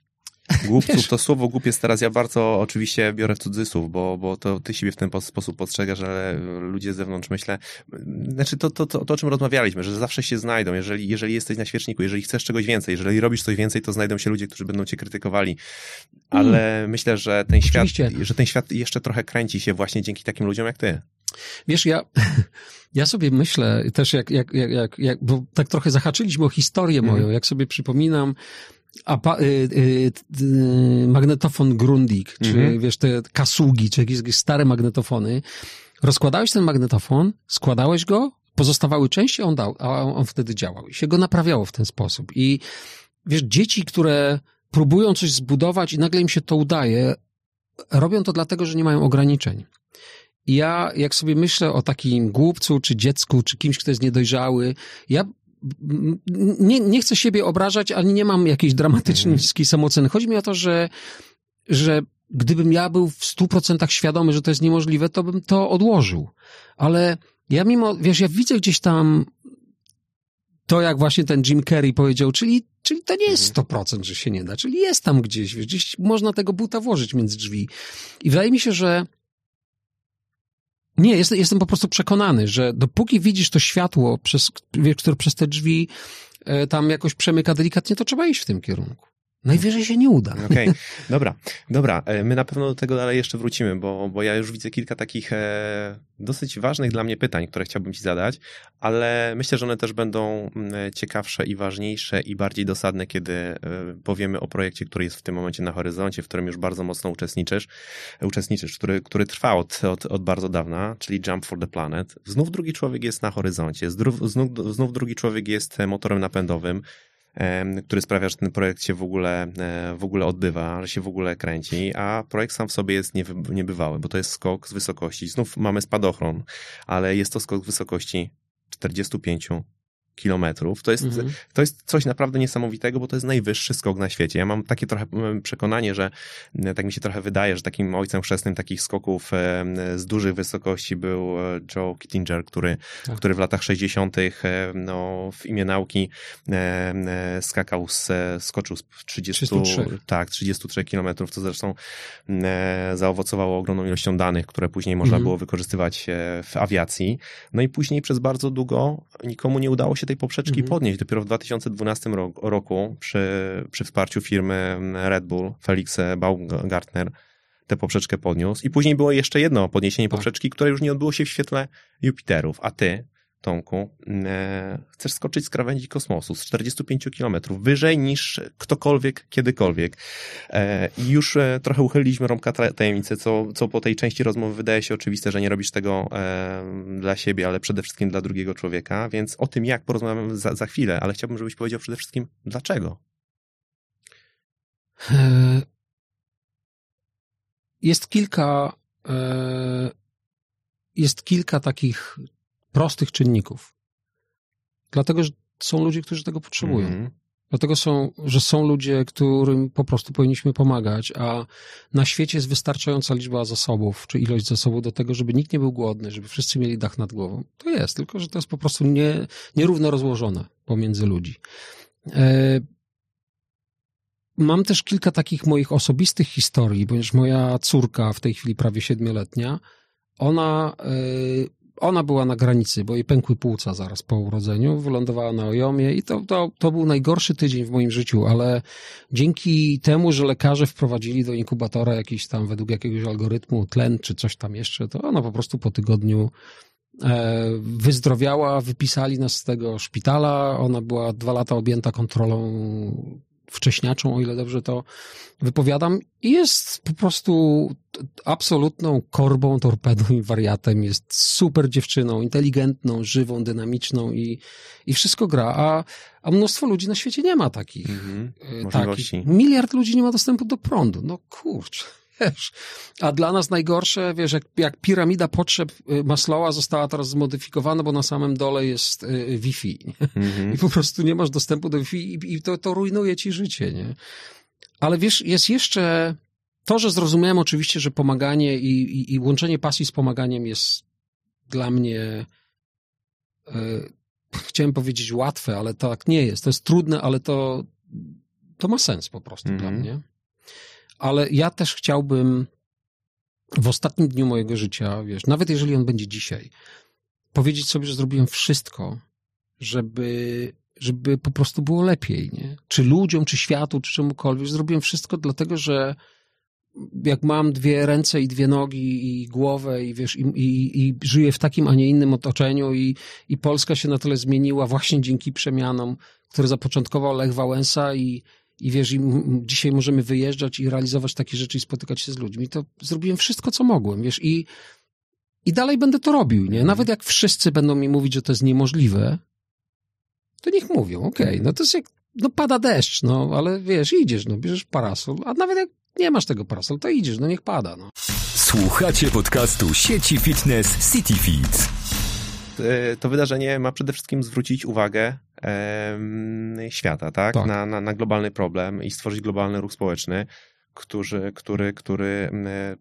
Głupców, Wiesz, to słowo głupiec teraz ja bardzo oczywiście biorę w cudzysłów, bo, bo to ty siebie w ten sposób postrzegasz, ale ludzie z zewnątrz myślę, znaczy to, to, to, to o czym rozmawialiśmy, że zawsze się znajdą, jeżeli, jeżeli jesteś na świeczniku, jeżeli chcesz czegoś więcej, jeżeli robisz coś więcej, to znajdą się ludzie, którzy będą cię krytykowali, ale mm. myślę, że ten świat, że ten świat jeszcze trochę kręci się właśnie dzięki takim ludziom jak ty. Wiesz, ja, ja sobie myślę też, jak, jak, jak, jak, bo tak trochę zahaczyliśmy o historię moją, mm. jak sobie przypominam, a, y, y, y, magnetofon Grundig, czy -hmm. wiesz, te kasugi, czy jakieś, jakieś stare magnetofony. Rozkładałeś ten magnetofon, składałeś go, pozostawały części, on dał, a on wtedy działał i się go naprawiało w ten sposób. I wiesz, dzieci, które próbują coś zbudować i nagle im się to udaje, robią to dlatego, że nie mają ograniczeń. Ja, jak sobie myślę o takim głupcu, czy dziecku, czy kimś, kto jest niedojrzały, ja nie, nie chcę siebie obrażać, ani nie mam jakiejś dramatycznej mhm. samooceny. Chodzi mi o to, że, że gdybym ja był w stu procentach świadomy, że to jest niemożliwe, to bym to odłożył. Ale ja mimo, wiesz, ja widzę gdzieś tam to, jak właśnie ten Jim Carrey powiedział, czyli, czyli to nie jest 100%, mhm. że się nie da, czyli jest tam gdzieś, wiesz, gdzieś można tego buta włożyć między drzwi. I wydaje mi się, że nie, jestem, jestem po prostu przekonany, że dopóki widzisz to światło, przez, które przez te drzwi e, tam jakoś przemyka delikatnie, to trzeba iść w tym kierunku. Najwyżej się nie uda. Okej, okay. dobra, dobra. E, my na pewno do tego dalej jeszcze wrócimy, bo, bo ja już widzę kilka takich e, dosyć ważnych dla mnie pytań, które chciałbym Ci zadać, ale myślę, że one też będą mm, ciekawsze i ważniejsze i bardziej dosadne, kiedy e, powiemy o projekcie, który jest w tym momencie na horyzoncie, w którym już bardzo mocno uczestniczysz, uczestniczysz który, który trwa od, od, od bardzo dawna, czyli Jump for the Planet. Znów drugi człowiek jest na horyzoncie, znów, znów, znów drugi człowiek jest motorem napędowym który sprawia, że ten projekt się w ogóle, e, w ogóle odbywa, że się w ogóle kręci, a projekt sam w sobie jest niebywały, bo to jest skok z wysokości. Znów mamy spadochron, ale jest to skok z wysokości 45 kilometrów. To jest, mhm. to jest coś naprawdę niesamowitego, bo to jest najwyższy skok na świecie. Ja mam takie trochę przekonanie, że tak mi się trochę wydaje, że takim ojcem chrzestnym takich skoków z dużych wysokości był e, Joe Kittinger, który, tak. który w latach 60. no, w imię nauki e, skakał z, skoczył z 30, 33. tak, 33 kilometrów, co zresztą zaowocowało ogromną ilością danych, które później można mhm. było wykorzystywać e, w awiacji. No i później przez bardzo długo nikomu nie udało się tej poprzeczki mhm. podnieść. Dopiero w 2012 roku przy, przy wsparciu firmy Red Bull, Felix Baumgartner, tę poprzeczkę podniósł. I później było jeszcze jedno podniesienie tak. poprzeczki, które już nie odbyło się w świetle Jupiterów. A ty, Tomku, e, chcesz skoczyć z krawędzi kosmosu z 45 km, wyżej niż ktokolwiek, kiedykolwiek. E, I już e, trochę uchyliliśmy rąbka tajemnicy, co, co po tej części rozmowy wydaje się oczywiste, że nie robisz tego dla siebie, ale przede wszystkim dla drugiego człowieka, więc o tym jak porozmawiamy za, za chwilę, ale chciałbym, żebyś powiedział przede wszystkim dlaczego. Jest kilka jest kilka takich prostych czynników. Dlatego, że są ludzie, którzy tego potrzebują. Mm. Dlatego są, że są ludzie, którym po prostu powinniśmy pomagać, a na świecie jest wystarczająca liczba zasobów, czy ilość zasobów do tego, żeby nikt nie był głodny, żeby wszyscy mieli dach nad głową. To jest, tylko że to jest po prostu nie, nierówno rozłożone pomiędzy ludzi. E, mam też kilka takich moich osobistych historii, ponieważ moja córka, w tej chwili prawie siedmioletnia, ona e, ona była na granicy, bo jej pękły płuca zaraz po urodzeniu, wylądowała na ojomie i to, to, to był najgorszy tydzień w moim życiu, ale dzięki temu, że lekarze wprowadzili do inkubatora jakiś tam według jakiegoś algorytmu tlen czy coś tam jeszcze, to ona po prostu po tygodniu e, wyzdrowiała, wypisali nas z tego szpitala, ona była dwa lata objęta kontrolą wcześniaczą, o ile dobrze to wypowiadam, i jest po prostu absolutną korbą, torpedą i wariatem. Jest super dziewczyną, inteligentną, żywą, dynamiczną i, i wszystko gra. A, a mnóstwo ludzi na świecie nie ma takich. Mm -hmm. takich. Miliard ludzi nie ma dostępu do prądu. No kurczę wiesz. A dla nas najgorsze, wiesz, jak, jak piramida potrzeb y, Maslowa została teraz zmodyfikowana, bo na samym dole jest y, Wi-Fi. Mm-hmm. I po prostu nie masz dostępu do Wi-Fi i, i to, to rujnuje ci życie, nie? Ale wiesz, jest jeszcze to, że zrozumiałem oczywiście, że pomaganie i, i, i łączenie pasji z pomaganiem jest dla mnie e, chciałem powiedzieć łatwe, ale tak nie jest. To jest trudne, ale to, to ma sens po prostu mm-hmm. dla mhm. mnie ale ja też chciałbym w ostatnim dniu mojego życia, wiesz, nawet jeżeli on będzie dzisiaj, powiedzieć sobie, że zrobiłem wszystko, żeby, żeby po prostu było lepiej, nie? Czy ludziom, czy światu, czy czemukolwiek. Zrobiłem wszystko dlatego, że jak mam dwie ręce i dwie nogi i głowę i wiesz, i, i, i żyję w takim, a nie innym otoczeniu i, i Polska się na tyle zmieniła właśnie dzięki przemianom, które zapoczątkował Lech Wałęsa i, i wiesz, i dzisiaj możemy wyjeżdżać i realizować takie rzeczy i spotykać się z ludźmi, to zrobiłem wszystko, co mogłem, wiesz, i, i dalej będę to robił, nie? Nawet jak wszyscy będą mi mówić, że to jest niemożliwe, to niech mówią, okej, okay, no to jest jak, no pada deszcz, no, ale wiesz, idziesz, no, bierzesz parasol, a nawet jak nie masz tego parasola, to idziesz, no niech pada. No. Słuchacie podcastu sieci fitness City E, to wydarzenie ma przede wszystkim zwrócić uwagę świata, tak? tak. Na, na, na globalny problem i stworzyć globalny ruch społeczny który, który, który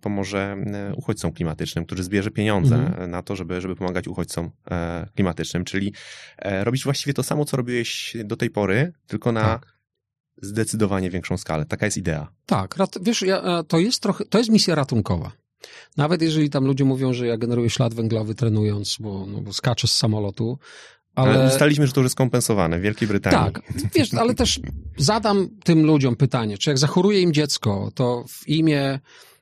pomoże uchodźcom klimatycznym, który zbierze pieniądze mhm. na to, żeby, żeby pomagać uchodźcom e, klimatycznym, czyli e, robić właściwie to samo, co robiłeś do tej pory, tylko na tak. zdecydowanie większą skalę. Taka jest idea. Tak, wiesz, to jest trochę, to jest misja ratunkowa. Nawet jeżeli tam ludzie mówią, że ja generuję ślad węglowy trenując, bo, no, bo skaczę z samolotu, ale... ale ustaliśmy, że to już jest kompensowane w Wielkiej Brytanii. Tak, wiesz, ale też zadam tym ludziom pytanie, czy jak zachoruje im dziecko, to w imię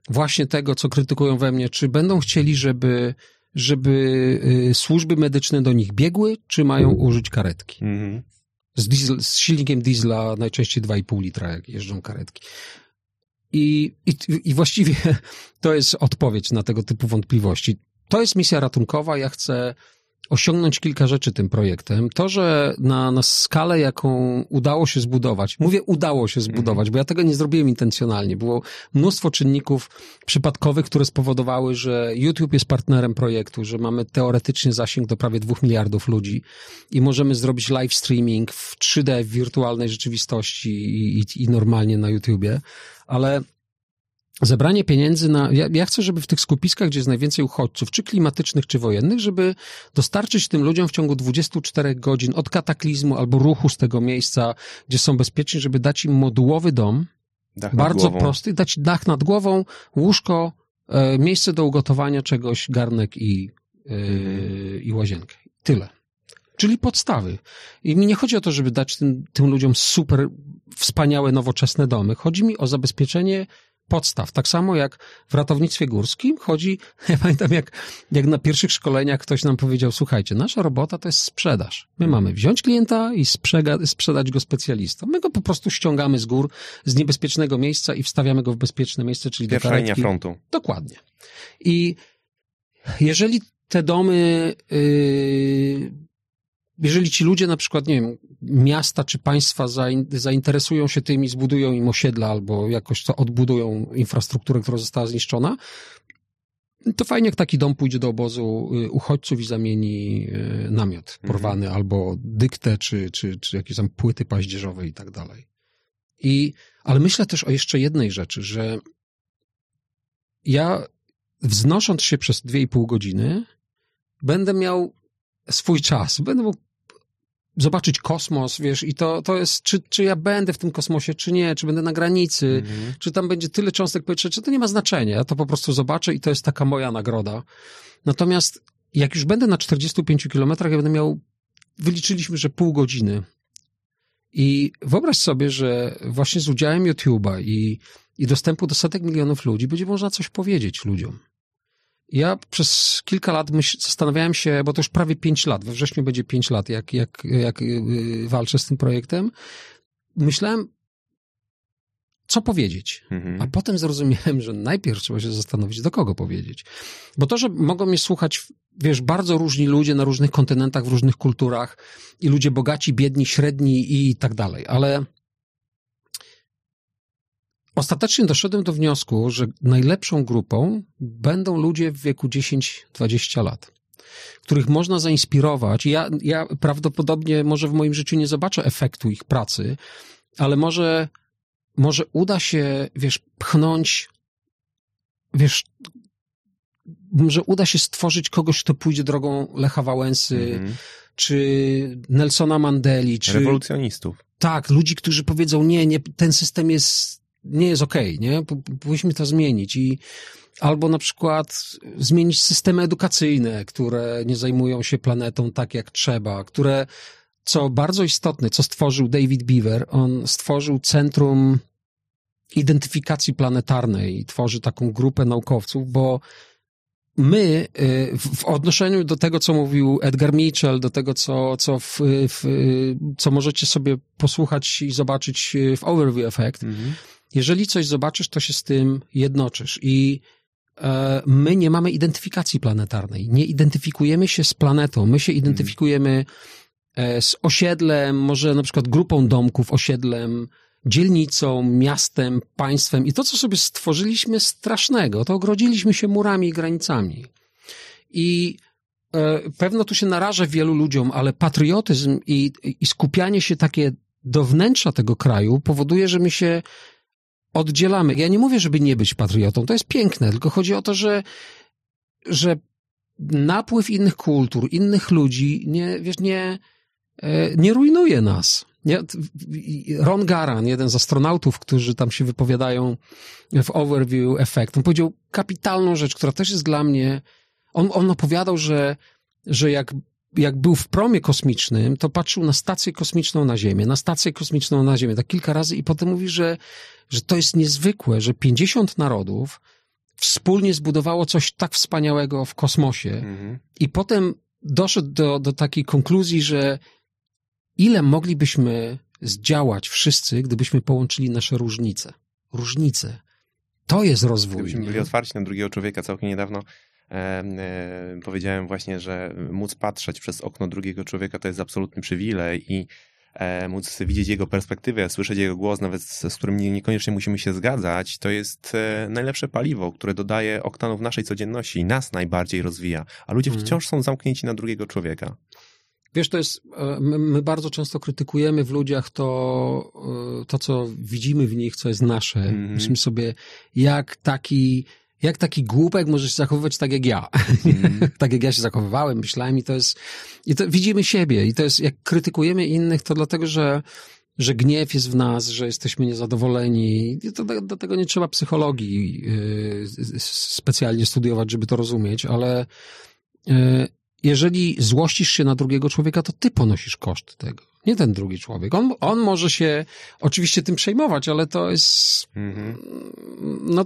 właśnie tego, co krytykują we mnie, czy będą chcieli, żeby, żeby y, służby medyczne do nich biegły, czy mają użyć karetki? Mhm. Z, diesel, z silnikiem diesla najczęściej 2,5 litra, jak jeżdżą karetki. I, i, I właściwie to jest odpowiedź na tego typu wątpliwości. To jest misja ratunkowa. Ja chcę osiągnąć kilka rzeczy tym projektem. To, że na, na skalę, jaką udało się zbudować, mówię udało się zbudować, bo ja tego nie zrobiłem intencjonalnie. Było mnóstwo czynników przypadkowych, które spowodowały, że YouTube jest partnerem projektu, że mamy teoretycznie zasięg do prawie dwóch miliardów ludzi i możemy zrobić live streaming w 3D w wirtualnej rzeczywistości i, i, i normalnie na YouTubie, ale zebranie pieniędzy na. Ja, ja, chcę, żeby w tych skupiskach, gdzie jest najwięcej uchodźców, czy klimatycznych, czy wojennych, żeby dostarczyć tym ludziom w ciągu 24 godzin od kataklizmu albo ruchu z tego miejsca, gdzie są bezpieczni, żeby dać im modułowy dom. Dach bardzo prosty, dać dach nad głową, łóżko, e, miejsce do ugotowania czegoś, garnek i, e, i łazienkę. Tyle. Czyli podstawy. I mi nie chodzi o to, żeby dać tym, tym ludziom super wspaniałe, nowoczesne domy. Chodzi mi o zabezpieczenie podstaw. Tak samo jak w ratownictwie górskim chodzi, ja pamiętam jak, jak na pierwszych szkoleniach ktoś nam powiedział, słuchajcie, nasza robota to jest sprzedaż. My mamy wziąć klienta i sprzega, sprzedać go specjalistom. My go po prostu ściągamy z gór, z niebezpiecznego miejsca i wstawiamy go w bezpieczne miejsce, czyli Pierwsza do linia frontu. Dokładnie. I jeżeli te domy yy, jeżeli ci ludzie na przykład, nie wiem, miasta czy państwa zainteresują się tym i zbudują im osiedla albo jakoś to odbudują infrastrukturę, która została zniszczona, to fajnie jak taki dom pójdzie do obozu y, uchodźców i zamieni y, namiot mhm. porwany mhm. albo dyktę, czy, czy, czy jakieś tam płyty paździerzowe i tak dalej. I, ale myślę też o jeszcze jednej rzeczy, że ja wznosząc się przez dwie i pół godziny będę miał swój czas. Będę mógł zobaczyć kosmos, wiesz, i to, to jest, czy, czy ja będę w tym kosmosie, czy nie, czy będę na granicy, mhm. czy tam będzie tyle cząstek powietrza, czy to nie ma znaczenia. Ja to po prostu zobaczę i to jest taka moja nagroda. Natomiast jak już będę na 45 kilometrach, ja będę miał, wyliczyliśmy, że pół godziny. I wyobraź sobie, że właśnie z udziałem YouTube'a i, i dostępu do setek milionów ludzi będzie można coś powiedzieć ludziom. Ja przez kilka lat myśl, zastanawiałem się, bo to już prawie pięć lat, we wrześniu będzie pięć lat, jak, jak, jak y, walczę z tym projektem. Myślałem, co powiedzieć. Mhm. A potem zrozumiałem, że najpierw trzeba się zastanowić, do kogo powiedzieć. Bo to, że mogą mnie słuchać, wiesz, bardzo różni ludzie na różnych kontynentach, w różnych kulturach i ludzie bogaci, biedni, średni i tak dalej, ale Ostatecznie doszedłem do wniosku, że najlepszą grupą będą ludzie w wieku 10-20 lat, których można zainspirować. Ja, ja prawdopodobnie może w moim życiu nie zobaczę efektu ich pracy, ale może, może uda się, wiesz, pchnąć, wiesz, może uda się stworzyć kogoś, kto pójdzie drogą Lecha Wałęsy, mm -hmm. czy Nelsona Mandeli, czy... Rewolucjonistów. Tak, ludzi, którzy powiedzą, nie, nie, ten system jest nie jest okej, okay, nie? Powinniśmy to zmienić i albo na przykład zmienić systemy edukacyjne, które nie zajmują się planetą tak jak trzeba, które, co bardzo istotne, co stworzył David Beaver, on stworzył centrum identyfikacji planetarnej, tworzy taką grupę naukowców, bo my y, w odnoszeniu do tego, co mówił Edgar Mitchell, do tego, co, co, w, w, co możecie sobie posłuchać i zobaczyć w Overview Effect, -hmm jeżeli coś zobaczysz, to się z tym jednoczysz. I e, my nie mamy identyfikacji planetarnej. Nie identyfikujemy się z planetą. My się identyfikujemy e, z osiedlem, może na przykład grupą domków, osiedlem, dzielnicą, miastem, państwem i to, co sobie stworzyliśmy strasznego, to ogrodziliśmy się murami i granicami. I e, pewno tu się narażę wielu ludziom, ale patriotyzm i, i skupianie się takie do wnętrza tego kraju powoduje, że my się oddzielamy. Ja nie mówię, żeby nie być patriotą, to jest piękne, tylko chodzi o to, że, że napływ innych kultur, innych ludzi nie, wiesz, nie, e, nie rujnuje nas. Ron Garan, jeden z astronautów, którzy tam się wypowiadają w Overview Effect, on powiedział kapitalną rzecz, która też jest dla mnie, on, on opowiadał, że, że jak, jak był w promie kosmicznym, to patrzył na stację kosmiczną na Ziemię, na stację kosmiczną na Ziemię, tak kilka razy i potem mówi, że, że to jest niezwykłe, że 50 narodów wspólnie zbudowało coś tak wspaniałego w kosmosie mhm. i potem doszedł do, do takiej konkluzji, że ile moglibyśmy zdziałać wszyscy, gdybyśmy połączyli nasze różnice. Różnice. To jest rozwój. Gdybyśmy byli otwarci na drugiego człowieka. Całkiem niedawno powiedziałem właśnie, że móc patrzeć przez okno drugiego człowieka to jest absolutny przywilej i e, móc widzieć jego perspektywę, słyszeć jego głos, nawet z, z którym nie, niekoniecznie musimy się zgadzać, to jest e, najlepsze paliwo, które dodaje oktanów naszej codzienności i nas najbardziej rozwija. A ludzie mhm. wciąż są zamknięci na drugiego człowieka. Wiesz, to jest, e, my, my, bardzo często krytykujemy w ludziach to, to, co widzimy w nich, co jest nasze. Mm. Myślimy sobie, jak taki, jak taki głupek może się zachowywać tak jak ja. Mm. tak jak ja się zachowywałem, myślałem i to jest, i to widzimy siebie i to jest, jak krytykujemy innych, to dlatego, że że gniew jest w nas, że jesteśmy niezadowoleni. To, do, do tego nie trzeba psychologii yy, specjalnie studiować, żeby to rozumieć, ale yy, jeżeli złościsz się na drugiego człowieka, to ty ponosisz koszt tego, nie ten drugi człowiek. On, on może się oczywiście tym przejmować, ale to jest. Mhm. No,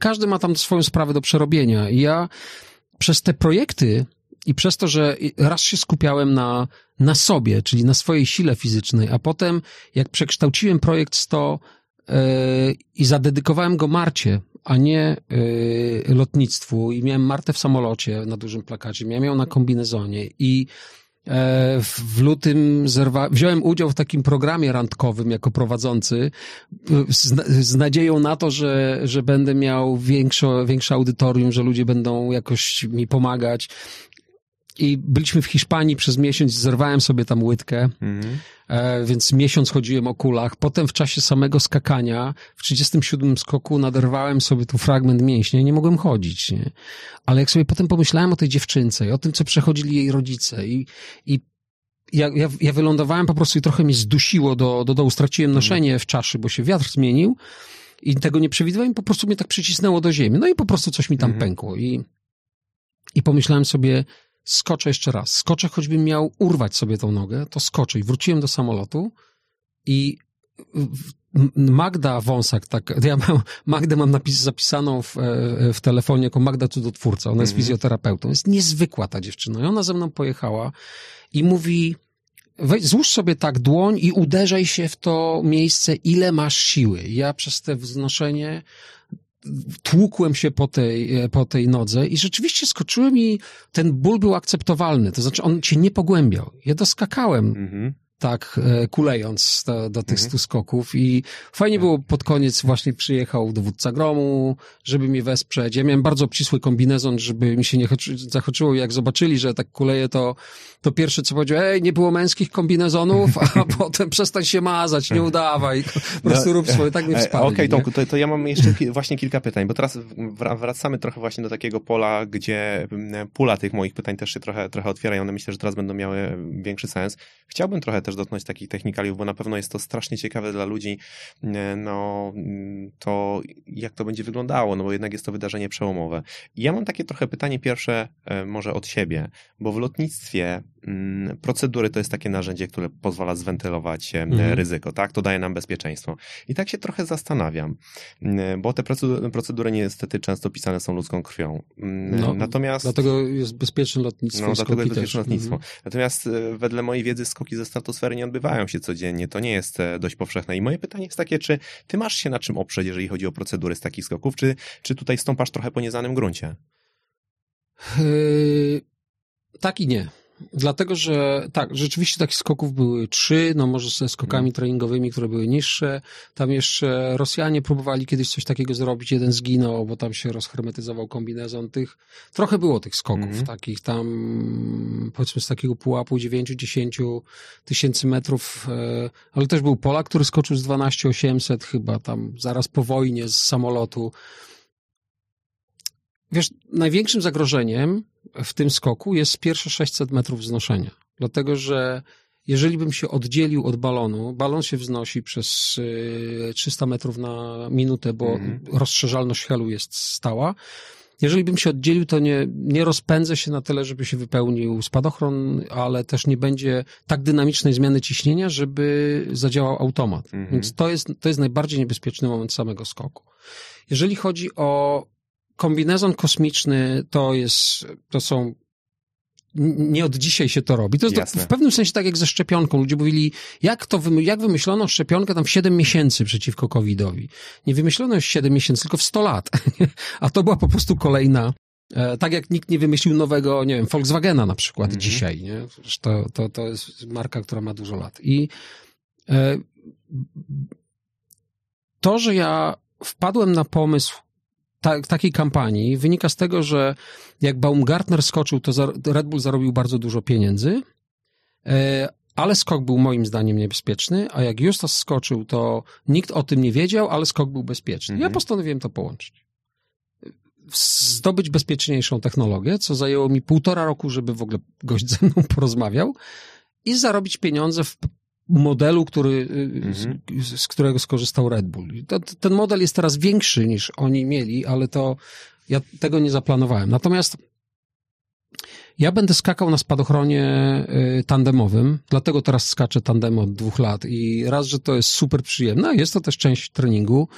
każdy ma tam swoją sprawę do przerobienia. I ja przez te projekty i przez to, że raz się skupiałem na, na sobie, czyli na swojej sile fizycznej, a potem, jak przekształciłem projekt 100 yy, e, i zadedykowałem go Marcie, a nie y, lotnictwu i miałem Martę w samolocie na dużym plakacie, miałem ją na kombinezonie i w lutym zerwa... wziąłem udział w takim programie randkowym jako prowadzący z, z nadzieją na to, że, że będę miał większe, większe audytorium, że ludzie będą jakoś mi pomagać. I byliśmy w Hiszpanii przez miesiąc, zerwałem sobie tam łydkę, mhm. e, więc miesiąc chodziłem o kulach. Potem w czasie samego skakania, w 37 skoku naderwałem sobie tu fragment mięśnia i nie mogłem chodzić. Nie? Ale jak sobie potem pomyślałem o tej dziewczynce i o tym, co przechodzili jej rodzice i, i ja, ja, ja wylądowałem po prostu i trochę mnie zdusiło do, do dołu. Straciłem mhm. noszenie w czaszy, bo się wiatr zmienił i tego nie przewidywałem. Po prostu mnie tak przycisnęło do ziemi. No i po prostu coś mi tam mhm. pękło. I, I pomyślałem sobie, skoczę jeszcze raz. Skoczę, choćbym miał urwać sobie tą nogę, to skoczę. I wróciłem do samolotu i Magda Wąsak, tak, ja mam, Magdę mam napis, zapisaną w, e, w telefonie jako Magda Cudotwórca, ona jest -hmm. fizjoterapeutą, jest niezwykła ta dziewczyna i ona ze mną pojechała i mówi, weź, złóż sobie tak dłoń i uderzaj się w to miejsce, ile masz siły. Ja przez te wznoszenie tłukłem się po tej, e, po tej nodze i rzeczywiście skoczyłem i ten ból był akceptowalny. To znaczy on cię nie pogłębiał. Ja doskakałem. Mhm tak e, kulejąc do, do tych mhm. stu skoków i fajnie było pod koniec właśnie przyjechał dowódca gromu, żeby mnie wesprzeć. Ja miałem bardzo obcisły kombinezon, żeby mi się nie zachoczyło jak zobaczyli, że tak kuleję, to, to pierwsze co powiedział, ej, nie było męskich kombinezonów, a potem przestań się mazać, nie udawaj, po prostu rób swoje, tak mnie e, wsparli. Okej, okay, to, to ja mam jeszcze właśnie kilka pytań, bo teraz wracamy trochę właśnie do takiego pola, gdzie pula tych moich pytań też się trochę, trochę otwiera i one myślę, że teraz będą miały większy sens. Chciałbym trochę też dotknąć takich technikaliów, bo na pewno jest to strasznie ciekawe dla ludzi, e, no to jak to będzie wyglądało, no bo jednak jest to wydarzenie przełomowe. Ja mam takie trochę pytanie pierwsze e, może od siebie, bo w lotnictwie procedury to jest takie narzędzie, które pozwala zwentylować e, mhm. ryzyko, tak? To daje nam bezpieczeństwo. I tak się trochę zastanawiam, bo te procedury niestety często pisane są ludzką krwią. No, Natomiast... Dlatego jest bezpieczne lotnictwo. No, dlatego jest bezpieczne też. lotnictwo. Mhm. Natomiast wedle mojej wiedzy skoki ze stratosfery nie odbywają się codziennie, to nie jest e, dość powszechne. I moje pytanie jest takie, czy ty masz się na czym oprzeć, jeżeli chodzi o procedury z takich skoków, czy, czy tutaj stąpasz trochę po nieznanym gruncie? Yy, tak i nie. Dlatego, że tak, rzeczywiście takich skoków były trzy, no może ze skokami mm. treningowymi, które były niższe. Tam jeszcze Rosjanie próbowali kiedyś coś takiego zrobić, jeden zginął, bo tam się rozhermetyzował kombinezon tych. Trochę było tych skoków, mm. takich tam powiedzmy z takiego pułapu 9-10 tysięcy metrów, e, ale też był Polak, który skoczył z 12800 chyba tam zaraz po wojnie z samolotu. Wiesz, największym zagrożeniem w tym skoku jest pierwsze 600 metrów wznoszenia. Dlatego, że jeżeli bym się oddzielił od balonu, balon się wznosi przez 300 y, metrów na minutę, bo -hmm. rozszerzalność helu jest stała. Jeżeli bym się oddzielił, to nie, nie rozpędzę się na tyle, żeby się wypełnił spadochron, ale też nie będzie tak dynamicznej zmiany ciśnienia, żeby zadziałał automat. -hmm. Więc to jest, to jest najbardziej niebezpieczny moment samego skoku. Jeżeli chodzi o kombinezon kosmiczny to jest, to są nie od dzisiaj się to robi. To jest w pewnym sensie tak jak ze szczepionką. Ludzie mówili, jak to, jak wymyślono szczepionkę tam w 7 miesięcy przeciwko COVID-owi. Nie wymyślono już 7 miesięcy, tylko w 100 lat. A to była po prostu kolejna, e, tak jak nikt nie wymyślił nowego, nie wiem, Volkswagena na przykład mhm. dzisiaj, nie? To, to, to jest marka, która ma dużo lat. I e, to, że ja wpadłem na pomysł ta, takiej kampanii wynika z tego, że jak Baumgartner skoczył, to Red Bull zarobił bardzo dużo pieniędzy, e, ale skok był moim zdaniem niebezpieczny, a jak Justas skoczył, to nikt o tym nie wiedział, ale skok był bezpieczny. Mhm. Ja postanowiłem to połączyć. Zdobyć bezpieczniejszą technologię, co zajęło mi półtora roku, żeby w ogóle gość ze mną porozmawiał i zarobić pieniądze w modelu, który, y, mhm. z, z, którego skorzystał Red Bull. To, ten model jest teraz większy niż oni mieli, ale to ja tego nie zaplanowałem. Natomiast ja będę skakał na spadochronie y, tandemowym, dlatego teraz skaczę tandem od dwóch lat i raz, że to jest super przyjemne, jest to też część treningu,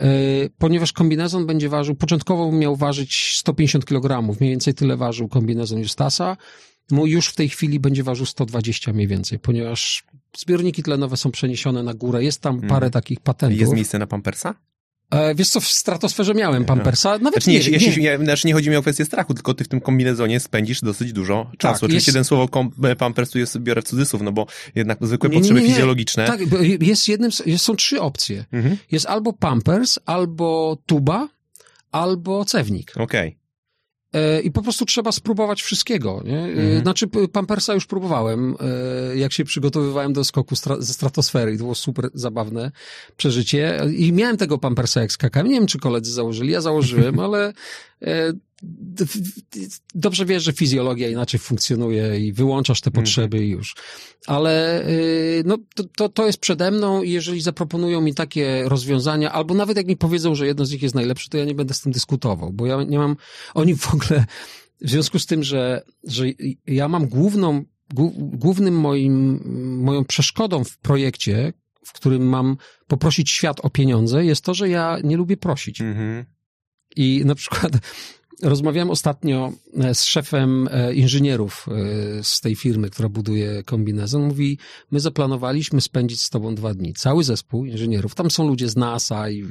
y, ponieważ kombinezon będzie ważył, początkowo miał ważyć 150 kg, mniej więcej tyle ważył kombinezon Justasa, Mój już w tej chwili będzie ważył 120 mniej więcej, ponieważ zbiorniki tlenowe są przeniesione na górę. Jest tam parę mm. takich patentów. Jest miejsce na pampersa? E, wiesz co, w stratosferze miałem pampersa, nawet znaczy, nie, nie, nie. nie, znaczy nie chodzi mi o kwestię strachu, tylko ty w tym kombinezonie spędzisz dosyć dużo tak, czasu. Oczywiście jest... jeden słowo kom, e, pampers tu jest, biorę w cudzysłów, no bo jednak zwykłe nie, potrzeby fizjologiczne. Tak, jest jednym, jest, są trzy opcje. Mhm. Jest albo pampers, albo tuba, albo cewnik. Okej. Okay. E, I po prostu trzeba spróbować wszystkiego. Nie? E, mhm. Znaczy, Pampersa już próbowałem, e, jak się przygotowywałem do skoku ze stratosfery. To było super zabawne przeżycie. I miałem tego Pampersa jak skakałem. Nie wiem, czy koledzy założyli. Ja założyłem, ale dobrze wiesz, że fizjologia inaczej funkcjonuje i wyłączasz te potrzeby mhm. już. Ale no, to, to, to jest przede mną i jeżeli zaproponują mi takie rozwiązania, albo nawet jak mi powiedzą, że jedno z nich jest najlepsze, to ja nie będę z tym dyskutował, bo ja nie mam, oni w ogóle, w związku z tym, że, że ja mam główną, głównym moim, moją przeszkodą w projekcie, w którym mam poprosić świat o pieniądze, jest to, że ja nie lubię prosić. Mhm. I na przykład rozmawiałem ostatnio e, z szefem e, inżynierów e, z tej firmy, która buduje kombinezon. Mówi, my zaplanowaliśmy spędzić z tobą dwa dni. Cały zespół inżynierów. Tam są ludzie z NASA i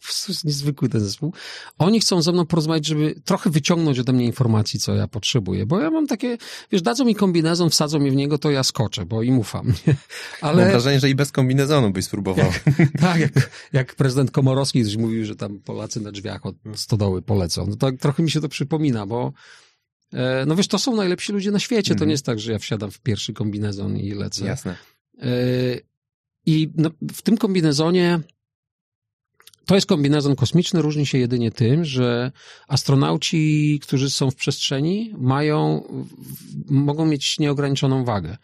po prostu jest niezwykły ten zespół. Oni chcą ze mną porozmawiać, żeby trochę wyciągnąć ode mnie informacji, co ja potrzebuję, bo ja mam takie, wiesz, dadzą mi kombinezon, wsadzą mi w niego, to ja skoczę, bo im ufam. Nie? Ale... Mam wrażenie, że i bez kombinezonu byś spróbował. tak, jak, jak prezydent Komorowski coś mówił, że tam Polacy na drzwiach od stodoły polecą. No to trochę mi się to przypomina, bo e, no wiesz, to są najlepsi ludzie na świecie. To mhm. nie jest tak, że ja wsiadam w pierwszy kombinezon i lecę. Jasne. E, I no, w tym kombinezonie to jest kombinezon kosmiczny, różni się jedynie tym, że astronauci, którzy są w przestrzeni, mają, mogą mieć nieograniczoną wagę,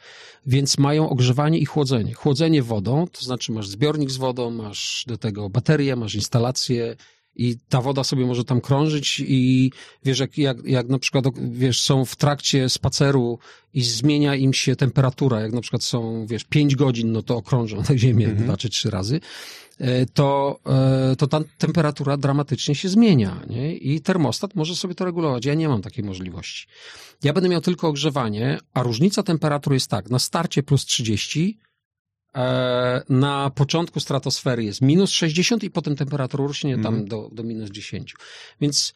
więc mają ogrzewanie i chłodzenie. Chłodzenie wodą, to znaczy masz zbiornik z wodą, masz do tego baterię, masz instalację, i ta woda sobie może tam krążyć i wiesz, jak, jak, jak na przykład, wiesz, są w trakcie spaceru i zmienia im się temperatura, jak na przykład są, wiesz, pięć godzin, no to okrążą na ziemię mm -hmm. dwa czy trzy razy, to, e, to ta temperatura dramatycznie się zmienia, nie? I termostat może sobie to regulować. Ja nie mam takiej możliwości. Ja będę miał tylko ogrzewanie, a różnica temperatury jest tak, na starcie plus 30, E, na początku stratosfery jest minus 60 i potem temperatura rośnie tam mhm. do, do minus 10. Więc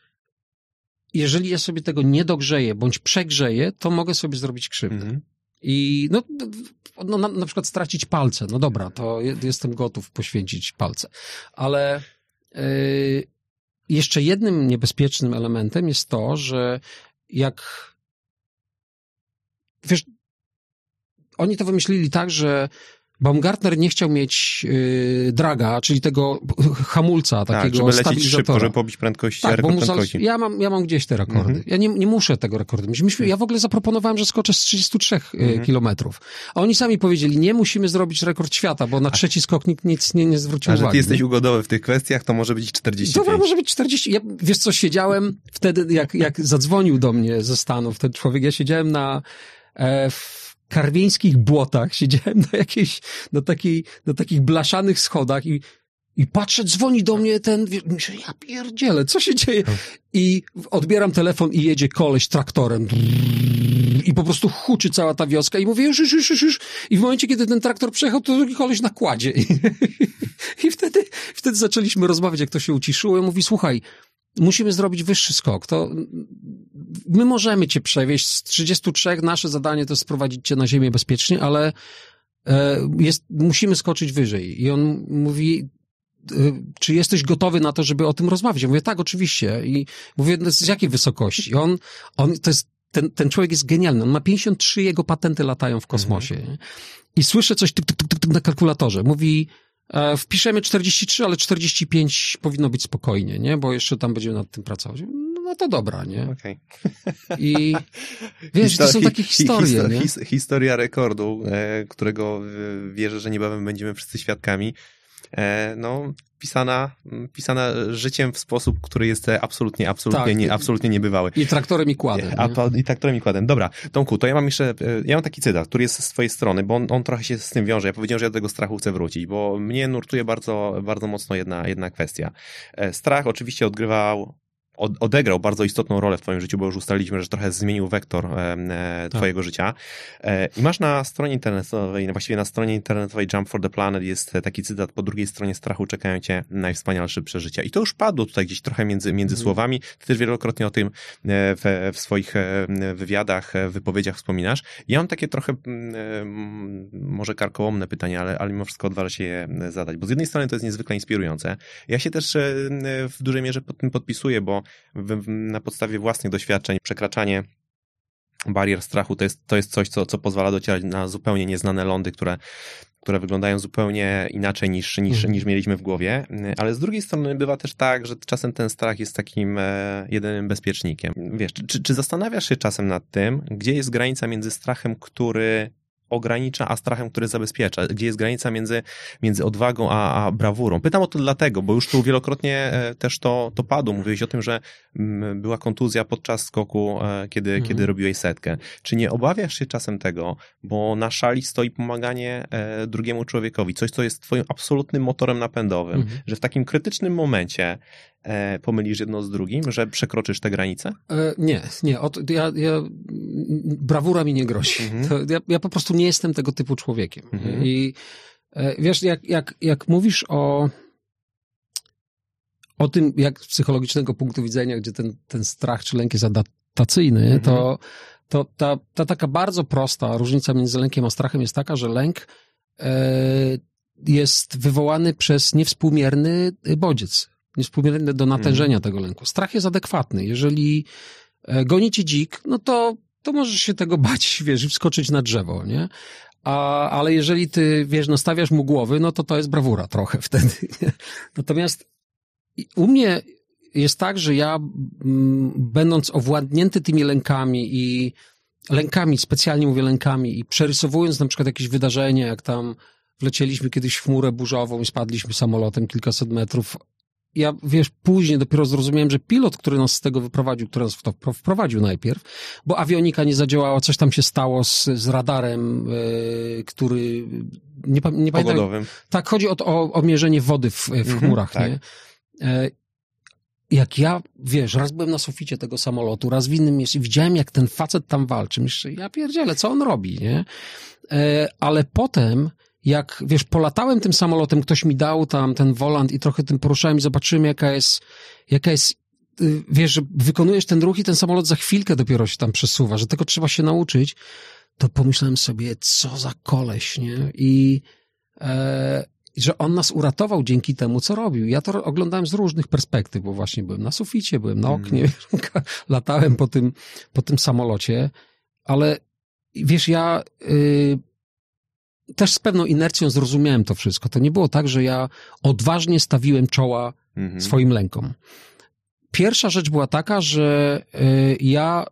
jeżeli ja sobie tego nie dogrzeję bądź przegrzeję, to mogę sobie zrobić krzywdę. Mhm. I no, no na, na, przykład stracić palce. No dobra, to jestem gotów poświęcić palce. Ale yy, jeszcze jednym niebezpiecznym elementem jest to, że jak wiesz, oni to wymyślili tak, że Baumgartner nie chciał mieć yy, draga, czyli tego hamulca, tak, takiego żeby lecieć szybko, żeby pobić prędkość, tak, rekord prędkości. Ja mam, ja mam gdzieś te rekordy. Mhm. Ja nie, nie muszę tego rekordu mieć. Myśmy, ja w ogóle zaproponowałem, że skoczę z 33 y, mhm. kilometrów. A oni sami powiedzieli, nie musimy zrobić rekord świata, bo na trzeci skok nikt nic nie, nie zwrócił A uwagi. że ty jesteś ugodowy w tych kwestiach, to może być 40. Dobra, może być 40. Ja, wiesz co, siedziałem wtedy, jak, jak zadzwonił do mnie ze Stanów ten człowiek, ja siedziałem na... E, w, karwieńskich błotach, siedziałem na jakiejś, na takiej, na takich blaszanych schodach i, i patrzę, dzwoni do mnie ten, myślę, ja pierdzielę, co się dzieje? I odbieram telefon i jedzie koleś traktorem. I po prostu huczy cała ta wioska i mówię, już, już, już, już. I w momencie, kiedy ten traktor przejechał, to drugi koleś na kładzie. I wtedy, wtedy zaczęliśmy rozmawiać, jak to się uciszyło. I mówi, słuchaj, musimy zrobić wyższy skok. To my możemy cię przewieźć z 33, nasze zadanie to sprowadzić cię na ziemię bezpiecznie, ale e, jest, musimy skoczyć wyżej. I on mówi, e, czy jesteś gotowy na to, żeby o tym rozmawiać? Ja mówię, tak, oczywiście. I mówię, no, z jakiej wysokości? On, on, to jest, ten, ten człowiek jest genialny. On ma 53 jego patenty latają w kosmosie. Mhm. I słyszę coś tyk, tyk, tyk, tyk na kalkulatorze. Mówi, wpiszemy 43, ale 45 powinno być spokojnie, nie? Bo jeszcze tam będziemy nad tym pracować. No, no to dobra, nie? Okay. I wiesz, to są takie historie, nie? historia rekordu, e, którego wierzę, że niebawem będziemy wszyscy świadkami. E, no, pisana, pisana życiem w sposób, który jest absolutnie, absolutnie, tak. nie, absolutnie niebywały. I traktorem i kładem. A, I traktorem i kładem. Dobra, Tomku, to ja mam jeszcze, e, ja mam taki cytat, który jest z twojej strony, bo on, on trochę się z tym wiąże. Ja powiedziałem, że ja do tego strachu chcę wrócić, bo mnie nurtuje bardzo, bardzo mocno jedna, jedna kwestia. E, strach oczywiście odgrywał odegrał bardzo istotną rolę w twoim życiu, bo już ustaliliśmy, że trochę zmienił wektor e, tak. twojego życia. E, I masz na stronie internetowej, właściwie na stronie internetowej Jump for the Planet jest taki cytat, po drugiej stronie strachu czekają cię najwspanialsze przeżycia. I to już padło tutaj gdzieś trochę między, między mm. słowami. Ty też wielokrotnie o tym e, w, w swoich wywiadach, wypowiedziach wspominasz. Ja mam takie trochę może karkołomne pytanie, ale, ale mimo wszystko odważę się je zadać, bo z jednej strony to jest niezwykle inspirujące. Ja się też w dużej mierze pod tym podpisuję, bo w, na podstawie własnych doświadczeń przekraczanie barier strachu to jest, to jest coś, co, co pozwala docierać na zupełnie nieznane lądy, które, które wyglądają zupełnie inaczej niż, niż, mhm. niż mieliśmy w głowie. Ale z drugiej strony bywa też tak, że czasem ten strach jest takim e, jedynym bezpiecznikiem. Wiesz, czy, czy zastanawiasz się czasem nad tym, gdzie jest granica między strachem, który ogranicza, a strachem, który zabezpiecza? Gdzie jest granica między, między odwagą a, a brawurą? Pytam o to dlatego, bo już tu wielokrotnie e, też to, to padło. Mówiłeś o tym, że mm, była kontuzja podczas skoku, e, kiedy, mhm. kiedy robiłeś setkę. Czy nie obawiasz się czasem tego, bo na szali stoi pomaganie e, drugiemu człowiekowi, coś, co jest twoim absolutnym motorem napędowym, mhm. że w takim krytycznym momencie e, pomylisz jedno z drugim, że przekroczysz te granice? E, nie, nie. Od, ja, ja, brawura mi nie grozi. Mhm. Ja, ja, po prostu nie jestem tego typu człowiekiem. Mhm. I e, wiesz, jak, jak, jak mówisz o o tym, jak z psychologicznego punktu widzenia, gdzie ten, ten strach czy lęk jest adaptacyjny, mhm. to, to ta, ta taka bardzo prosta różnica między lękiem a strachem jest taka, że lęk e, jest wywołany przez niewspółmierny bodziec niewspółmierny do natężenia mm. tego lęku. Strach jest adekwatny. Jeżeli e, goni ci dzik, no to, to możesz się tego bać, wiesz, i wskoczyć na drzewo, nie? A, ale jeżeli ty, wiesz, nastawiasz mu głowy, no to to jest brawura trochę wtedy. Natomiast u mnie jest tak, że ja, m, będąc owładnięty tymi lękami i lękami, specjalnie mówię lękami i przerysowując na przykład jakieś wydarzenie, jak tam wlecieliśmy kiedyś w chmurę burzową i spadliśmy samolotem kilkaset metrów, ja, wiesz, później dopiero zrozumiałem, że pilot, który nas z tego wyprowadził, który nas w to wprowadził najpierw, bo awionika nie zadziałała, coś tam się stało z, z radarem, yy, który, nie, nie pamiętam. Tak, chodzi o, o, o mierzenie wody w, w mhm, chmurach, tak. nie? Yy, jak ja, wiesz, raz byłem na suficie tego samolotu, raz w innym miejscu i widziałem, jak ten facet tam walczy. Myślę, ja pierdzielę, co on robi, nie? E, ale potem jak, wiesz, polatałem tym samolotem, ktoś mi dał tam ten wolant i trochę tym poruszałem i zobaczyłem, jaka jest, jaka jest y, wiesz, że wykonujesz ten ruch i ten samolot za chwilkę dopiero się tam przesuwa, że tego trzeba się nauczyć, to pomyślałem sobie, co za koleś, nie? I e, że on nas uratował dzięki temu, co robił. Ja to oglądałem z różnych perspektyw, bo właśnie byłem na suficie, byłem na oknie, mm. latałem po tym, po tym samolocie, ale wiesz, ja y, też z pewną inercją zrozumiałem to wszystko. To nie było tak, że ja odważnie stawiłem czoła -hmm. swoim lękom. Pierwsza rzecz była taka, że y, ja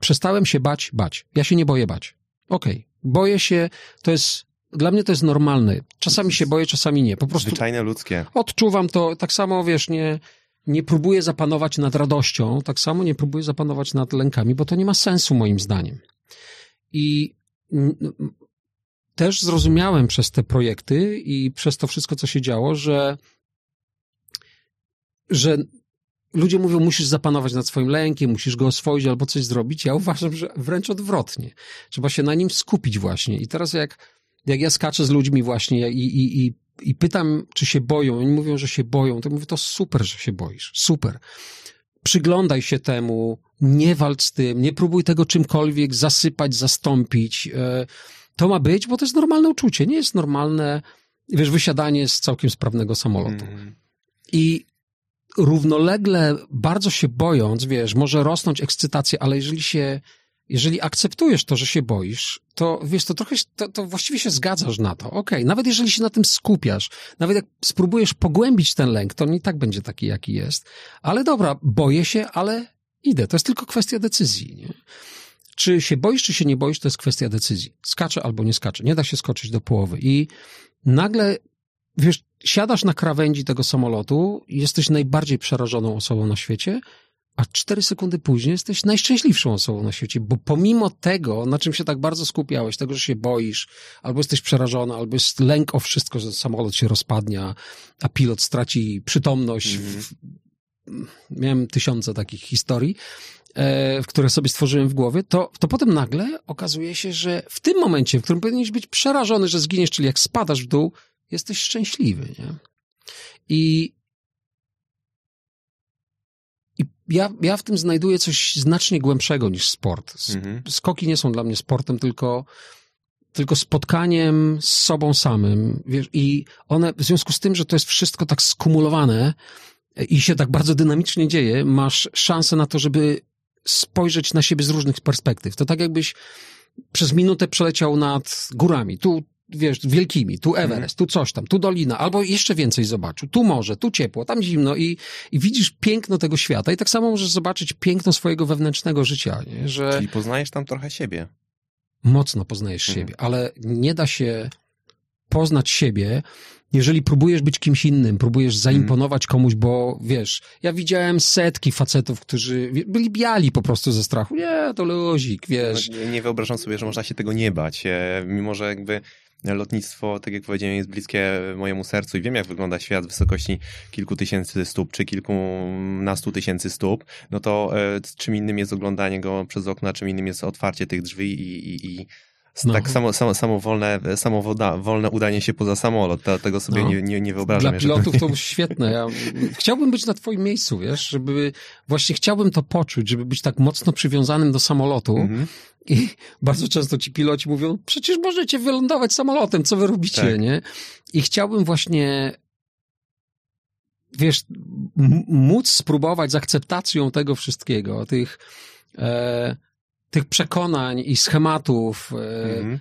przestałem się bać, bać. Ja się nie boję bać. Okej, okay. boję się, to jest dla mnie to jest normalne. Czasami się boję, czasami nie. Po prostu. Zwyczajne ludzkie. Odczuwam to, tak samo wiesz, nie, nie próbuję zapanować nad radością, tak samo nie próbuję zapanować nad lękami, bo to nie ma sensu moim zdaniem. I też zrozumiałem przez te projekty i przez to wszystko, co się działo, że, że ludzie mówią, musisz zapanować nad swoim lękiem, musisz go oswoić albo coś zrobić. Ja uważam, że wręcz odwrotnie. Trzeba się na nim skupić właśnie. I teraz jak, jak ja skaczę z ludźmi właśnie i, i, i, i pytam, czy się boją, oni mówią, że się boją, to mówię, to super, że się boisz. Super. Przyglądaj się temu, nie walcz z tym, nie próbuj tego czymkolwiek zasypać, zastąpić. E, to ma być, bo to jest normalne uczucie. Nie jest normalne, wiesz, wysiadanie z całkiem sprawnego samolotu. Mm. I równolegle, bardzo się bojąc, wiesz, może rosnąć ekscytacja, ale jeżeli się, jeżeli akceptujesz to, że się boisz, to wiesz, to trochę, to, to właściwie się zgadzasz na to. Okej, okay. nawet jeżeli się na tym skupiasz, nawet jak spróbujesz pogłębić ten lęk, to nie tak będzie taki, jaki jest. Ale dobra, boję się, ale idę. To jest tylko kwestia decyzji, nie? Czy się boisz, czy się nie boisz, to jest kwestia decyzji. Skaczę albo nie skaczę. Nie da się skoczyć do połowy. I nagle, wiesz, siadasz na krawędzi tego samolotu, jesteś najbardziej przerażoną osobą na świecie, a cztery sekundy później jesteś najszczęśliwszą osobą na świecie, bo pomimo tego, na czym się tak bardzo skupiałeś, tego, że się boisz, albo jesteś przerażony, albo jest lęk o wszystko, że samolot się rozpadnie, a pilot straci przytomność. Mm -hmm. Miałem tysiące takich historii, e, które sobie stworzyłem w głowie, to, to potem nagle okazuje się, że w tym momencie, w którym powinieneś być przerażony, że zginiesz, czyli jak spadasz w dół, jesteś szczęśliwy, nie? I, i ja, ja w tym znajduję coś znacznie głębszego niż sport. Mhm. Skoki nie są dla mnie sportem, tylko, tylko spotkaniem z sobą samym. Wiesz, I one, w związku z tym, że to jest wszystko tak skumulowane i się tak bardzo dynamicznie dzieje, masz szansę na to, żeby spojrzeć na siebie z różnych perspektyw. To tak jakbyś przez minutę przeleciał nad górami. Tu wiesz, wielkimi, tu Everest, mhm. tu coś tam, tu dolina, albo jeszcze więcej zobaczył, tu morze, tu ciepło, tam zimno i, i widzisz piękno tego świata i tak samo możesz zobaczyć piękno swojego wewnętrznego życia, nie? że... Czyli poznajesz tam trochę siebie. Mocno poznajesz mhm. siebie, ale nie da się poznać siebie, jeżeli próbujesz być kimś innym, próbujesz zaimponować komuś, bo wiesz, ja widziałem setki facetów, którzy byli biali po prostu ze strachu. Nie, to luzik, wiesz. No, nie, nie wyobrażam sobie, że można się tego nie bać, e, mimo że jakby lotnictwo, tak jak powiedziałem, jest bliskie mojemu sercu i wiem, jak wygląda świat w wysokości kilku tysięcy stóp, czy kilkunastu tysięcy stóp, no to e, czym innym jest oglądanie go przez okno, czym innym jest otwarcie tych drzwi i, i, i no. Tak samo, samo, samowolne, samowoda, wolne udanie się poza samolot. Tego sobie no. nie, nie, nie wyobrażam. Dla pilotów to świetne. Ja chciałbym być na twoim miejscu, wiesz, żeby właśnie chciałbym to poczuć, żeby być tak mocno przywiązanym do samolotu. Mhm. I bardzo często ci piloci mówią, przecież możecie wylądować samolotem, co wy robicie, tak. nie? I chciałbym właśnie wiesz, móc spróbować z akceptacją tego wszystkiego, tych e, tych przekonań i schematów mm-hmm.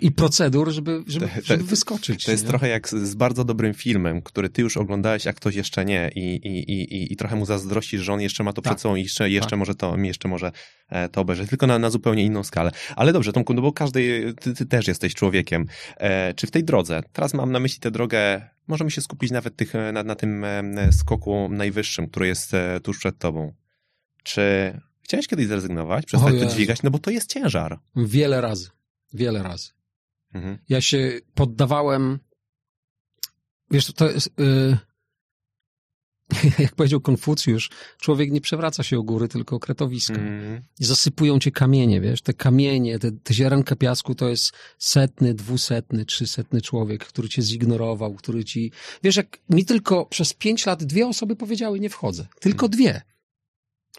i procedur, żeby, żeby, żeby wyskoczyć. To jest nie? trochę jak z, z, bardzo dobrym filmem, który ty już oglądałeś, a ktoś jeszcze nie i, i, i, i trochę mu zazdrościsz, że on jeszcze ma to tak. przed sobą i jeszcze, jeszcze tak. może to, jeszcze może e, to obejrzeć, tylko na, na zupełnie inną skalę. Ale dobrze, Tomku, no bo każdy, ty, ty też jesteś człowiekiem. E, czy w tej drodze, teraz mam na myśli tę drogę, możemy się skupić nawet tych, na, na tym skoku najwyższym, który jest tuż przed tobą. Czy Chciałeś kiedyś zrezygnować, przestać to dźwigać, no bo to jest ciężar. Wiele razy. Wiele razy. Mhm. Ja się poddawałem. Wiesz, to jest. Yy, jak powiedział Konfucjusz, człowiek nie przewraca się o góry, tylko o kretowiska. Mm. I zasypują cię kamienie, wiesz, te kamienie, te, te ziarenka piasku to jest setny, dwusetny, trzysetny człowiek, który cię zignorował, który ci... Wiesz, jak mi tylko przez pięć lat dwie osoby powiedziały, nie wchodzę. Tylko mm. dwie.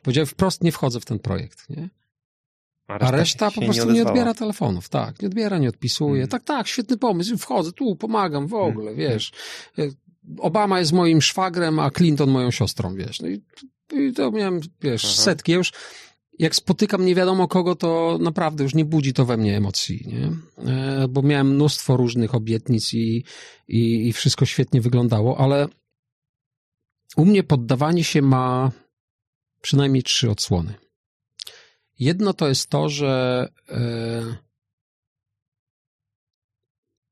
Powiedziały wprost, nie wchodzę w ten projekt, nie? A reszta, A reszta po prostu nie, nie, odbiera telefonów, tak, nie odbiera, nie odpisuje. Mm. Tak, tak, świetny pomysł, wchodzę tu, pomagam w ogóle, mm. wiesz. Obama jest moim szwagrem, a Clinton moją siostrą, wiesz. No i, i to miałem, wiesz, Aha. setki. Ja już jak spotykam nie wiadomo kogo, to naprawdę już nie budzi to we mnie emocji, nie? E, bo miałem mnóstwo różnych obietnic i, i, i wszystko świetnie wyglądało, ale u mnie poddawanie się ma przynajmniej trzy odsłony. Jedno to jest to, że e,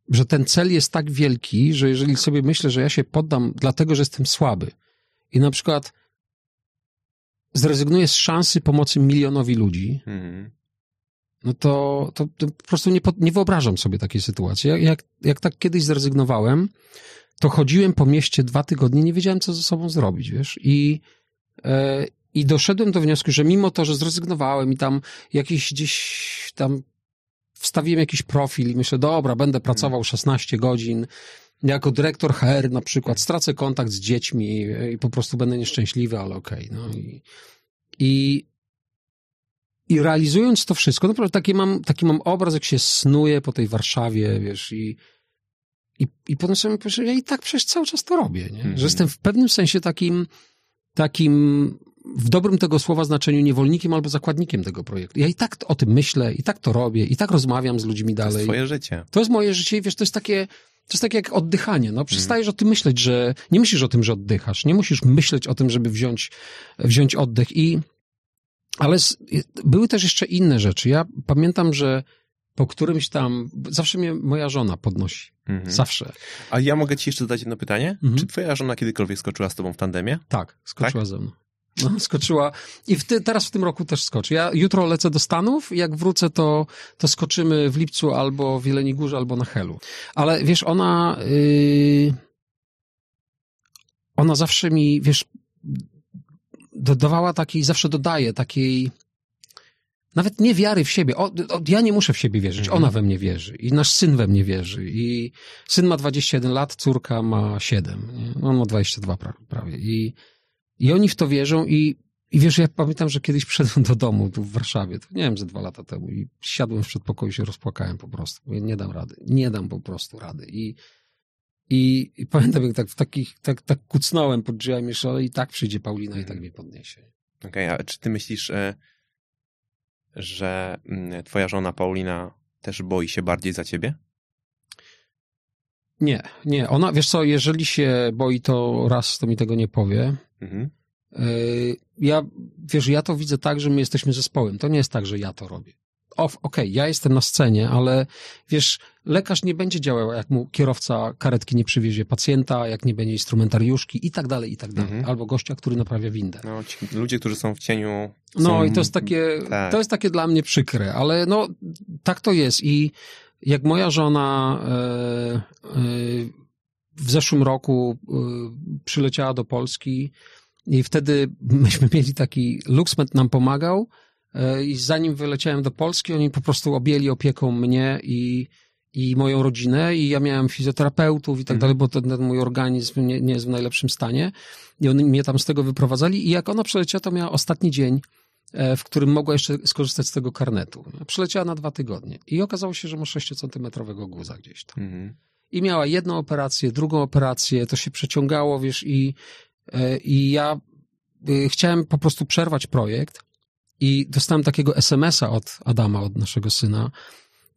że ten cel jest tak wielki, że jeżeli sobie myślę, że ja się poddam dlatego, że jestem słaby i na przykład zrezygnuję z szansy pomocy milionowi ludzi, mhm. no to, to, to, po prostu nie, nie wyobrażam sobie takiej sytuacji. Jak, jak, tak kiedyś zrezygnowałem, to chodziłem po mieście dwa tygodnie, nie wiedziałem, co ze sobą zrobić, wiesz, i, e, i doszedłem do wniosku, że mimo to, że zrezygnowałem i tam jakiś gdzieś tam wstawiłem jakiś profil i myślę, dobra, będę pracował 16 godzin, jako dyrektor HR na przykład, stracę kontakt z dziećmi i po prostu będę nieszczęśliwy, ale okej. Okay, no i, i, i realizując to wszystko, naprawdę taki mam, taki mam obraz, jak się snuje po tej Warszawie, wiesz, i, i, i potem sobie myślę, że ja i tak przecież cały czas to robię, nie? Mm że jestem w pewnym sensie takim, takim w dobrym tego słowa znaczeniu niewolnikiem albo zakładnikiem tego projektu. Ja i tak o tym myślę, i tak to robię, i tak rozmawiam z ludźmi dalej. To jest twoje życie. To jest moje życie i wiesz, to jest takie, to jest takie jak oddychanie. No, przestajesz mm. o tym myśleć, że nie myślisz o tym, że oddychasz. Nie musisz myśleć o tym, żeby wziąć, wziąć oddech. I, ale z, były też jeszcze inne rzeczy. Ja pamiętam, że po którymś tam, zawsze mnie moja żona podnosi. Mhm. Zawsze. A ja mogę ci jeszcze zadać jedno pytanie? Mhm. Czy twoja żona kiedykolwiek skoczyła z tobą w tandemie? Tak, skoczyła tak? ze mną. No, skoczyła. I w ty, teraz w tym roku też skoczy. Ja jutro lecę do Stanów i jak wrócę, to, to skoczymy w lipcu albo w Jeleni Górze, albo na Helu. Ale wiesz, ona... Yy, ona zawsze mi, wiesz, dodawała takiej, zawsze dodaje takiej nawet nie wiary w siebie. O, o, ja nie muszę w siebie wierzyć, ona we mnie wierzy i nasz syn we mnie wierzy i syn ma 21 lat, córka ma 7, nie? on ma 22 prawie i i oni w to wierzą i, i wiesz, ja pamiętam, że kiedyś przyszedłem do domu tu w Warszawie, to nie wiem, ze dwa lata temu i siadłem w przedpokoju i się rozpłakałem po prostu. Mówię, nie dam rady, nie dam po prostu rady. I, i, i pamiętam, jak tak w takich, tak, tak kucnąłem pod drzwiami, że i tak przyjdzie Paulina i tak mnie podniesie. Okej, okay, a czy ty myślisz, e, że mm, twoja żona Paulina też boi się bardziej za ciebie? Nie, nie. Ona, wiesz co, jeżeli się boi, to raz to mi tego nie powie. Mhm. Y, ja, wiesz, ja to widzę tak, że my jesteśmy zespołem. To nie jest tak, że ja to robię. Okej, okay, ja jestem na scenie, ale wiesz, lekarz nie będzie działał, jak mu kierowca karetki nie przywiezie pacjenta, jak nie będzie instrumentariuszki i tak dalej, i tak dalej. Mhm. Albo gościa, który naprawia windę. No, ci ludzie, którzy są w cieniu. Są... No i to jest takie, tak. to jest takie dla mnie przykre, ale no, tak to jest i jak moja żona e, e, w zeszłym roku e, przyleciała do Polski i wtedy myśmy mieli taki, Luxmet nam pomagał i zanim wyleciałem do Polski, oni po prostu objęli opieką mnie i, i moją rodzinę i ja miałem fizjoterapeutów i tak mhm. dalej, bo ten, ten mój organizm nie, nie, jest w najlepszym stanie i oni mnie tam z tego wyprowadzali i jak ona przyleciała, to miała ostatni dzień E, w którym mogła jeszcze skorzystać z tego karnetu. Przyleciała na dwa tygodnie i okazało się, że ma 6-centymetrowego guza gdzieś tam. Mhm. I miała jedną operację, drugą operację, to się przeciągało, wiesz, i, e, i ja e, chciałem po prostu przerwać projekt i dostałem takiego SMS-a od Adama, od naszego syna.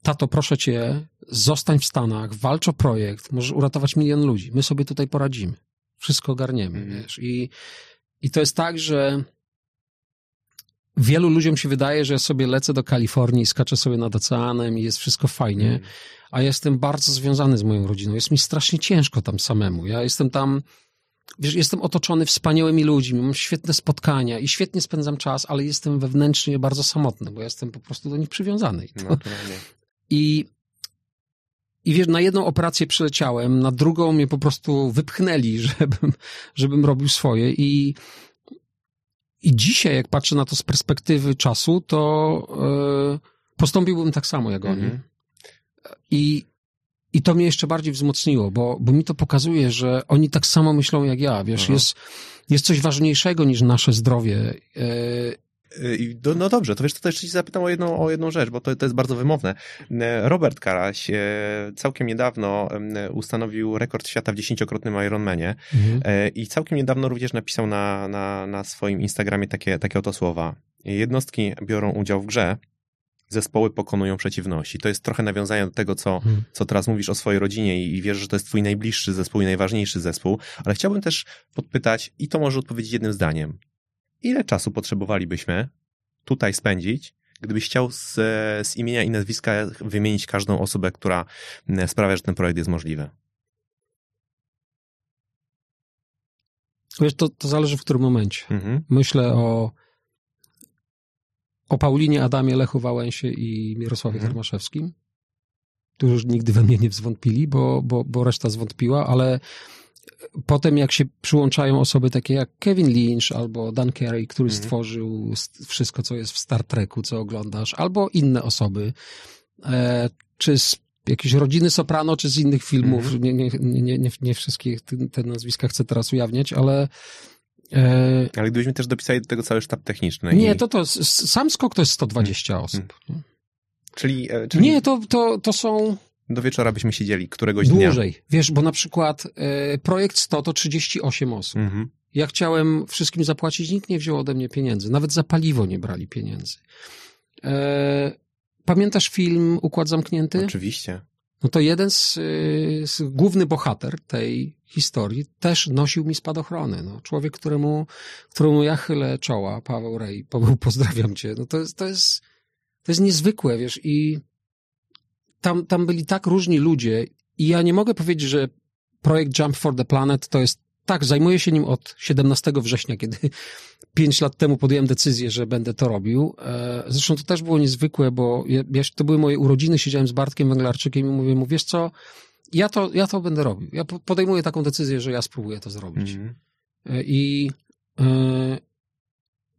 Tato, proszę cię, zostań w Stanach, walcz o projekt, możesz uratować milion ludzi. My sobie tutaj poradzimy. Wszystko ogarniemy, mhm. wiesz. I, I to jest tak, że wielu ludziom się wydaje, że ja sobie lecę do Kalifornii, skaczę sobie nad oceanem i jest wszystko fajnie, mm. a jestem bardzo związany z moją rodziną. Jest mi strasznie ciężko tam samemu. Ja jestem tam, wiesz, jestem otoczony wspaniałymi ludźmi, mam świetne spotkania i świetnie spędzam czas, ale jestem wewnętrznie bardzo samotny, bo jestem po prostu do nich przywiązany. I, to, i, i wiesz, na jedną operację przyleciałem, na drugą mnie po prostu wypchnęli, żebym, żebym robił swoje i, i dzisiaj, jak patrzę na to z perspektywy czasu, to yy, postąpiłbym tak samo jak oni. Mhm. I, I to mnie jeszcze bardziej wzmocniło, bo, bo mi to pokazuje, że oni tak samo myślą jak ja, wiesz, jest, jest coś ważniejszego niż nasze zdrowie. Yy, no, no dobrze, to wiesz, to jeszcze ci zapytam o jedną, o jedną rzecz, bo to, to jest bardzo wymowne. Robert Karaś e, całkiem niedawno ustanowił rekord świata w dziesięciokrotnym Ironmanie mhm. E, i całkiem niedawno również napisał na, na, na swoim Instagramie takie, takie oto słowa. Jednostki biorą udział w grze, zespoły pokonują przeciwności. To jest trochę nawiązanie do tego, co, hmm. co teraz mówisz o swojej rodzinie i, i wiesz, że to jest twój najbliższy zespół i najważniejszy zespół, ale chciałbym też podpytać, i to może odpowiedzieć jednym zdaniem ile czasu potrzebowalibyśmy tutaj spędzić, gdybyś chciał z, z imienia i nazwiska wymienić każdą osobę, która mm, sprawia, że ten projekt jest możliwy? Wiesz, to, to zależy w którym momencie. Mhm. Myślę o, o Paulinie, Adamie, Lechu Wałęsie i Mirosławie mhm. Termaszewskim, którzy nigdy we mnie nie zwątpili, bo, bo, bo reszta zwątpiła, ale potem jak się przyłączają osoby takie jak Kevin Lynch albo Dan Carey, który mhm. stworzył wszystko, co jest w Star Treku, co oglądasz, albo inne osoby, e, czy z jakiejś rodziny Soprano, czy z innych filmów, mhm. nie, nie, nie, nie, nie wszystkie te nazwiska chcę teraz ujawniać, ale e, ale gdybyśmy też dopisali do tego cały sztab techniczny. Nie, i... to to, sam skok to jest 120 hmm. osób. Czyli, e, czyli... Nie, to, to, to są do wieczora byśmy siedzieli któregoś Dłużej. dnia. Dłużej. Wiesz, bo na przykład e, projekt 100 to 38 osób. Mhm. Ja chciałem wszystkim zapłacić, nikt nie wziął ode mnie pieniędzy. Nawet za paliwo nie brali pieniędzy. E, pamiętasz film Układ Zamknięty? Oczywiście. No to jeden z, e, z główny bohater tej historii też nosił mi spadochrony. No, człowiek, któremu, któremu ja chylę czoła, Paweł Rej. Paweł, pozdrawiam cię. No to jest, to jest, to jest niezwykłe, wiesz, i tam, tam byli tak różni ludzie i ja nie mogę powiedzieć, że projekt Jump for the Planet to jest tak, zajmuję się nim od 17 września, kiedy pięć lat temu podjąłem decyzję, że będę to robił. E, zresztą to też było niezwykłe, bo ja, to były moje urodziny, siedziałem z Bartkiem Węglarczykiem i mówię mu, wiesz co, ja to, ja to będę robił. Ja podejmuję taką decyzję, że ja spróbuję to zrobić. Mm -hmm. I, e,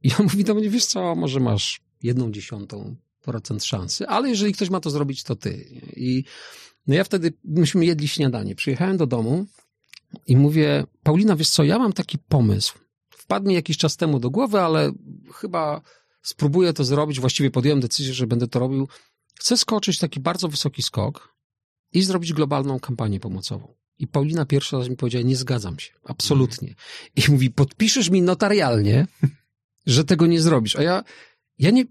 i on mówi do mnie, wiesz co, może masz jedną dziesiątą procent szansy, ale jeżeli ktoś ma to zrobić, to ty. I no ja wtedy, myśmy jedli śniadanie. Przyjechałem do domu i mówię, Paulina, wiesz co, ja mam taki pomysł. Wpadł mi jakiś czas temu do głowy, ale chyba spróbuję to zrobić. Właściwie podjąłem decyzję, że będę to robił. Chcę skoczyć taki bardzo wysoki skok i zrobić globalną kampanię pomocową. I Paulina pierwszy raz mi powiedziała, nie zgadzam się, absolutnie. I mówi, podpiszesz mi notarialnie, że tego nie zrobisz. A ja, ja nie,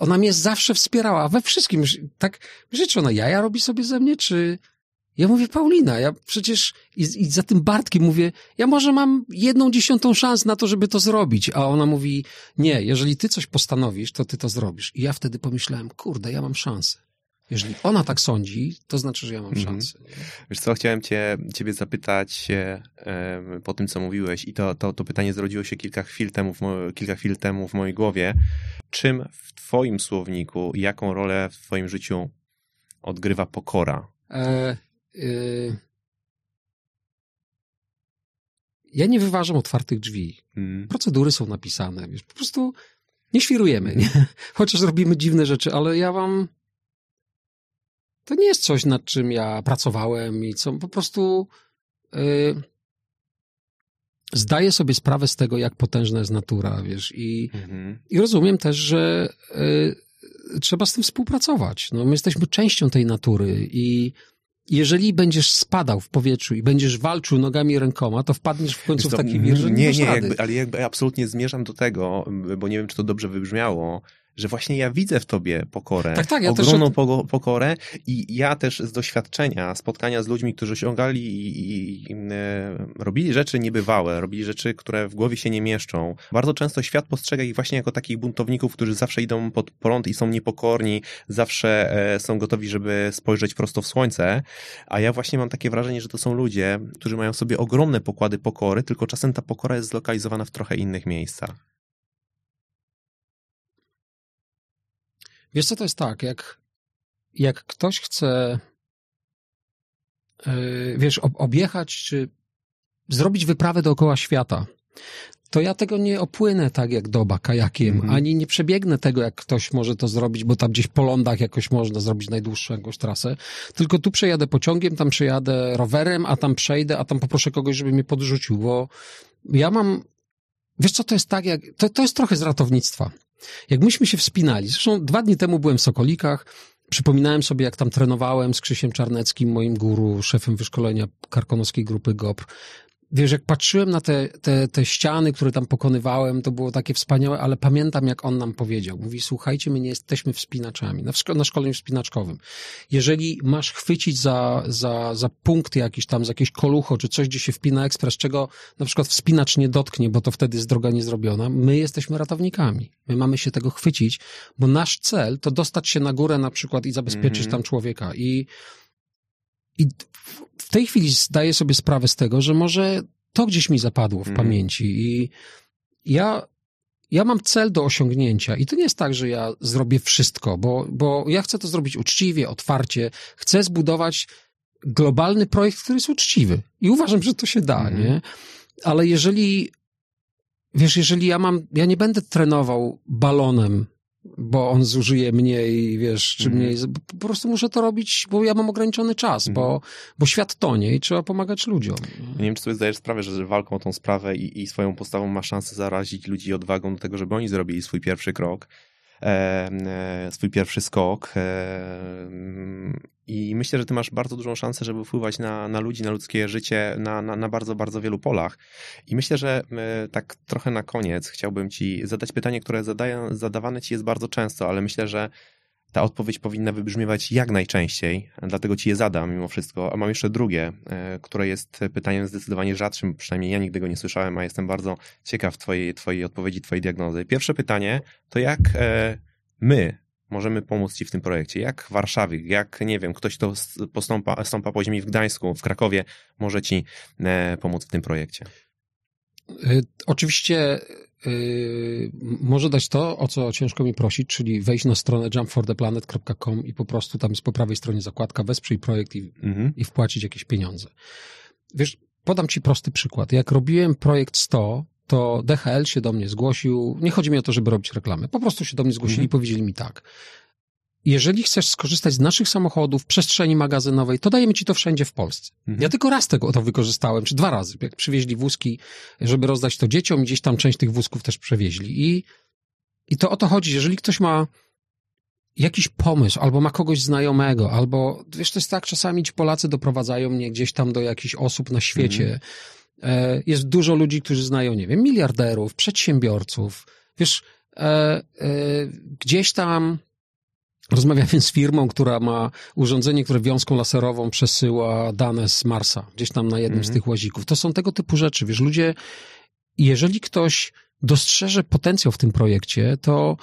ona mnie zawsze wspierała we wszystkim. Tak, wiesz, czy ona jaja robi sobie ze mnie, czy... Ja mówię, Paulina, ja przecież i, i za tym Bartkiem mówię, ja może mam jedną dziesiątą szans na to, żeby to zrobić. A ona mówi, nie, jeżeli ty coś postanowisz, to ty to zrobisz. I ja wtedy pomyślałem, kurde, ja mam szansę. Jeżeli ona tak sądzi, to znaczy, że ja mam mhm. szansę. Wiesz co, chciałem cię, ciebie zapytać e, po tym, co mówiłeś i to, to, to pytanie zrodziło się kilka chwil, temu w kilka chwil temu w mojej głowie. Czym w twoim słowniku, jaką rolę w twoim życiu odgrywa pokora? E, y... Ja nie wyważam otwartych drzwi. Mm. Procedury są napisane, wiesz, po prostu nie świrujemy, nie? Chociaż robimy dziwne rzeczy, ale ja wam to nie jest coś, nad czym ja pracowałem i co po prostu yy, zdaję sobie sprawę z tego, jak potężna jest natura, wiesz, i, mhm. i rozumiem też, że yy, trzeba z tym współpracować. No, my jesteśmy częścią tej natury i jeżeli będziesz spadał w powietrzu i będziesz walczył nogami i rękoma, to wpadniesz w końcu to, w taki wir, że nie, nie, nie jakby, ale jakby absolutnie zmierzam do tego, bo nie wiem, czy to dobrze wybrzmiało, że właśnie ja widzę w tobie pokorę, tak, tak, ja ogromną też... pokorę i ja też z doświadczenia, spotkania z ludźmi, którzy osiągali i, i, i e, robili rzeczy niebywałe, robili rzeczy, które w głowie się nie mieszczą. Bardzo często świat postrzega ich właśnie jako takich buntowników, którzy zawsze idą pod prąd i są niepokorni, zawsze e, są gotowi, żeby spojrzeć prosto w słońce, a ja właśnie mam takie wrażenie, że to są ludzie, którzy mają sobie ogromne pokłady pokory, tylko czasem ta pokora jest zlokalizowana w trochę innych miejscach. Wiesz co, to jest tak, jak, jak ktoś chce wiesz, objechać, czy zrobić wyprawę dookoła świata, to ja tego nie opłynę tak jak doba kajakiem, mhm. ani nie przebiegnę tego, jak ktoś może to zrobić, bo tam gdzieś po lądach jakoś można zrobić najdłuższą jakąś trasę, tylko tu przejadę pociągiem, tam przejadę rowerem, a tam przejdę, a tam poproszę kogoś, żeby mnie podrzucił, bo ja mam, wiesz co, to jest tak jak, to, to jest trochę z ratownictwa. Jak myśmy się wspinali, zresztą dwa dni temu byłem w Sokolikach, Przypominałem sobie, jak tam trenowałem z Krzysiem Czarneckim, moim guru, szefem wyszkolenia karkonoskiej grupy GOP wiesz, jak patrzyłem na te, te, te ściany, które tam pokonywałem, to było takie wspaniałe, ale pamiętam, jak on nam powiedział. Mówi, słuchajcie, my nie jesteśmy wspinaczami. Na, na szkoleniu wspinaczkowym. Jeżeli masz chwycić za, za, za punkty jakiś tam, za jakieś kolucho, czy coś, gdzie się wpina ekspres, czego na przykład wspinacz nie dotknie, bo to wtedy jest droga niezrobiona, my jesteśmy ratownikami. My mamy się tego chwycić, bo nasz cel to dostać się na górę na przykład i zabezpieczyć mm -hmm. tam człowieka. I i w tej chwili zdaję sobie sprawę z tego, że może to gdzieś mi zapadło w mm. pamięci i ja, ja mam cel do osiągnięcia i to nie jest tak, że ja zrobię wszystko, bo, bo ja chcę to zrobić uczciwie, otwarcie, chcę zbudować globalny projekt, który jest uczciwy i uważam, że to się da, mm. nie? Ale jeżeli, wiesz, jeżeli ja mam, ja nie będę trenował balonem bo on zużyje mniej, wiesz, czy mhm. mniej. Po prostu muszę to robić, bo ja mam ograniczony czas, bo, mhm. bo świat tonie i trzeba pomagać ludziom. nie wiem, czy sobie zdajesz sprawę, że walką o tą sprawę i, i swoją postawą ma szansę zarazić ludzi odwagą do tego, żeby oni zrobili swój pierwszy krok. E, e, swój pierwszy skok. E, I myślę, że ty masz bardzo dużą szansę, żeby wpływać na, na ludzi, na ludzkie życie na, na, na bardzo, bardzo wielu polach. I myślę, że tak trochę na koniec chciałbym ci zadać pytanie, które zadaję, zadawane ci jest bardzo często, ale myślę, że ta odpowiedź powinna wybrzmiewać jak najczęściej, dlatego ci je zadam mimo wszystko. A mam jeszcze drugie, e, które jest pytaniem zdecydowanie rzadszym, przynajmniej ja nigdy go nie słyszałem, a jestem bardzo ciekaw twojej, twojej odpowiedzi, twojej diagnozy. Pierwsze pytanie to jak e, my możemy pomóc ci w tym projekcie? Jak Warszawie, jak, nie wiem, ktoś, kto postąpa, stąpa po ziemi w Gdańsku, w Krakowie, może ci e, pomóc w tym projekcie? Oczywiście Yy, może dać to, o co ciężko mi prosić, czyli wejść na stronę jumpfortheplanet.com i po prostu tam jest po prawej stronie zakładka wesprzyj projekt i, mhm. i wpłacić jakieś pieniądze. Wiesz, podam ci prosty przykład. Jak robiłem projekt 100, to DHL się do mnie zgłosił. Nie chodzi mi o to, żeby robić reklamy. Po prostu się do mnie zgłosili mhm. i powiedzieli mi tak jeżeli chcesz skorzystać z naszych samochodów, przestrzeni magazynowej, to dajemy ci to wszędzie w Polsce. Mhm. Ja tylko raz tego to wykorzystałem, czy dwa razy, jak przywieźli wózki, żeby rozdać to dzieciom, gdzieś tam część tych wózków też przewieźli. I, i to o to chodzi, jeżeli ktoś ma jakiś pomysł, albo ma kogoś znajomego, albo, wiesz, to jest tak, czasami ci Polacy doprowadzają mnie gdzieś tam do jakichś osób na świecie. Mhm. Jest dużo ludzi, którzy znają, nie wiem, miliarderów, przedsiębiorców, wiesz, e, e, gdzieś tam Rozmawiamy z firmą, która ma urządzenie, które wiązką laserową przesyła dane z Marsa, gdzieś tam na jednym z mhm. tych łazików. To są tego typu rzeczy. Wiesz, ludzie, jeżeli ktoś dostrzeże potencjał w tym projekcie, to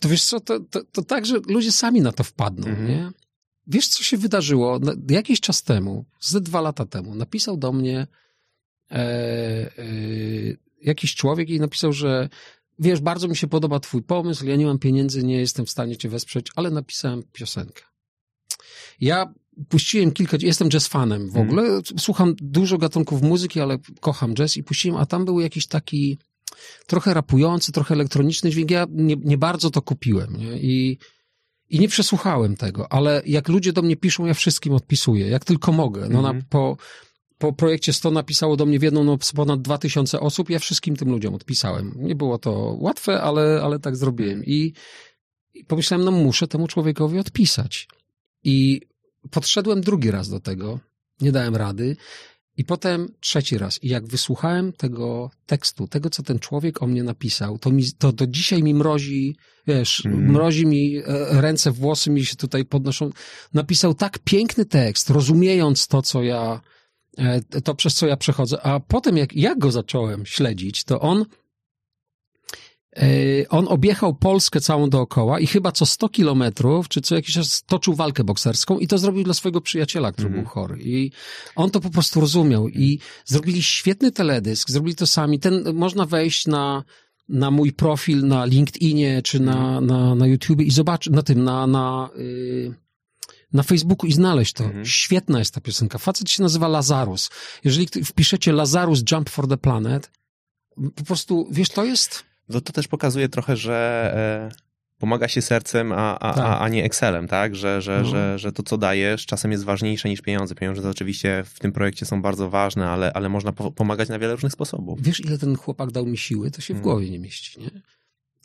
to wiesz co, to, to, to tak, że ludzie sami na to wpadną, mhm. nie? Wiesz, co się wydarzyło? Jakiś czas temu, ze dwa lata temu, napisał do mnie e, e, jakiś człowiek i napisał, że wiesz, bardzo mi się podoba twój pomysł, ja nie mam pieniędzy, nie jestem w stanie cię wesprzeć, ale napisałem piosenkę. Ja puściłem kilka, jestem jazz fanem w mhm. ogóle, mm. słucham dużo gatunków muzyki, ale kocham jazz i puściłem, a tam był jakiś taki trochę rapujący, trochę elektroniczny dźwięk, ja nie, nie bardzo to kupiłem, nie? I, i nie przesłuchałem tego, ale jak ludzie do mnie piszą, ja wszystkim odpisuję, jak tylko mogę. No mm. na, mhm. po, po projekcie 100 napisało do mnie w jedną noc ponad 2000 osób, ja wszystkim tym ludziom odpisałem. Nie było to łatwe, ale, ale tak zrobiłem. I, I pomyślałem, no muszę temu człowiekowi odpisać. I podszedłem drugi raz do tego, nie dałem rady. I potem trzeci raz. I jak wysłuchałem tego tekstu, tego, co ten człowiek o mnie napisał, to, mi, to do dzisiaj mi mrozi, wiesz, mm. mrozi mi e, ręce, włosy mi się tutaj podnoszą. Napisał tak piękny tekst, rozumiejąc to, co ja, to przez co ja przechodzę. A potem, jak ja go zacząłem śledzić, to on e, on objechał Polskę całą dookoła i chyba co 100 kilometrów, czy co jakiś czas toczył walkę bokserską i to zrobił dla swojego przyjaciela, który mm. był chory. I on to po prostu rozumiał i zrobili świetny teledysk, zrobili to sami. Ten, można wejść na, na mój profil na LinkedInie, czy na, mm. na, na YouTube i zobaczyć, na tym, na, na, yy, na Facebooku i znaleźć to. Mhm. Świetna jest ta piosenka. Facet się nazywa Lazarus. Jeżeli wpiszecie Lazarus Jump for the Planet, po prostu, wiesz, to jest... No to też pokazuje trochę, że... E pomaga się sercem, a, a, tak. a, a nie Excelem, tak? Że, że, no. że, że to, co dajesz, czasem jest ważniejsze niż pieniądze. Pieniądze to oczywiście w tym projekcie są bardzo ważne, ale, ale można po pomagać na wiele różnych sposobów. Wiesz, ile ten chłopak dał mi siły? To się w hmm. głowie nie mieści, nie?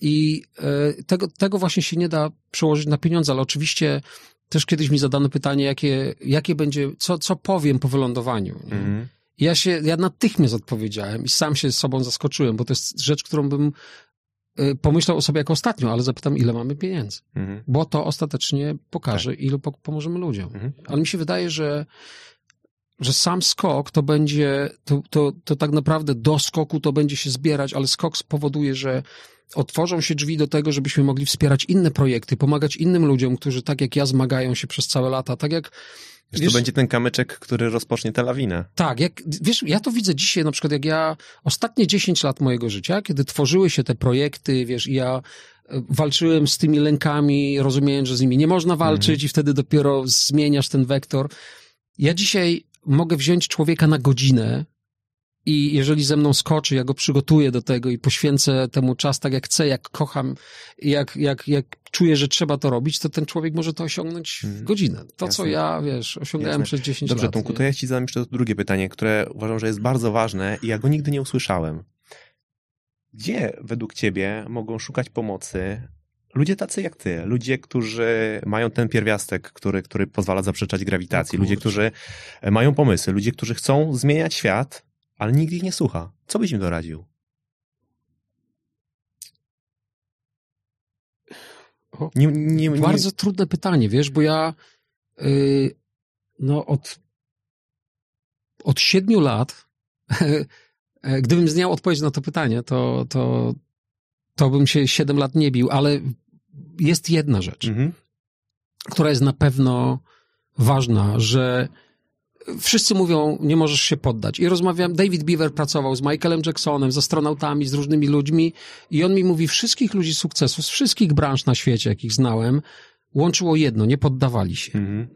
I e, tego, tego właśnie się nie da przełożyć na pieniądze, ale oczywiście też kiedyś mi zadano pytanie, jakie, jakie będzie, co, co powiem po wylądowaniu. Mhm. Ja się, ja natychmiast odpowiedziałem i sam się z sobą zaskoczyłem, bo to jest rzecz, którą bym y, pomyślał o sobie jako ostatnio, ale zapytam, ile mamy pieniędzy. Mhm. Bo to ostatecznie pokaże, tak. ilu pomożemy ludziom. Mhm. Ale mi się wydaje, że, że sam skok to będzie, to, to, to tak naprawdę do skoku to będzie się zbierać, ale skok spowoduje, że otworzą się drzwi do tego, żebyśmy mogli wspierać inne projekty, pomagać innym ludziom, którzy tak jak ja zmagają się przez całe lata, tak jak Wiesz, wiesz, to będzie ten kamyczek, który rozpocznie tę lawinę. Tak, jak, wiesz, ja to widzę dzisiaj, na przykład jak ja, ostatnie 10 lat mojego życia, kiedy tworzyły się te projekty, wiesz, i ja e, walczyłem z tymi lękami, rozumiejąc, że z nimi nie można walczyć mhm. i wtedy dopiero zmieniasz ten wektor. Ja dzisiaj mogę wziąć człowieka na godzinę i jeżeli ze mną skoczy, ja go przygotuję do tego i poświęcę temu czas tak jak chcę, jak kocham, jak, jak, jak czuję, że trzeba to robić, to ten człowiek może to osiągnąć w mhm. godzinę. To, Jasne. co ja, wiesz, osiągałem Jasne. przez 10 Dobrze, lat. Dobrze, Tomku, to ja ci zadam jeszcze drugie pytanie, które uważam, że jest bardzo ważne i ja go nigdy nie usłyszałem. Gdzie według ciebie mogą szukać pomocy ludzie tacy jak ty, ludzie, którzy mają ten pierwiastek, który, który pozwala zaprzeczać grawitacji, ludzie, którzy mają pomysły, ludzie, którzy chcą zmieniać świat, ale nikt ich nie słucha. Co byś im doradził? Nie, nie, nie, bardzo trudne pytanie, wiesz, bo ja yy, no od od siedmiu lat gdybym znał odpowiedź na to pytanie, to, to, to bym się siedem lat nie bił, ale jest jedna rzecz, mhm. która jest na pewno ważna, że wszyscy mówią, nie możesz się poddać. I rozmawiam, David Beaver pracował z Michaelem Jacksonem, z astronautami, z różnymi ludźmi i on mi mówi, wszystkich ludzi sukcesu, z wszystkich branż na świecie, jakich znałem, łączyło jedno, nie poddawali się. Mhm.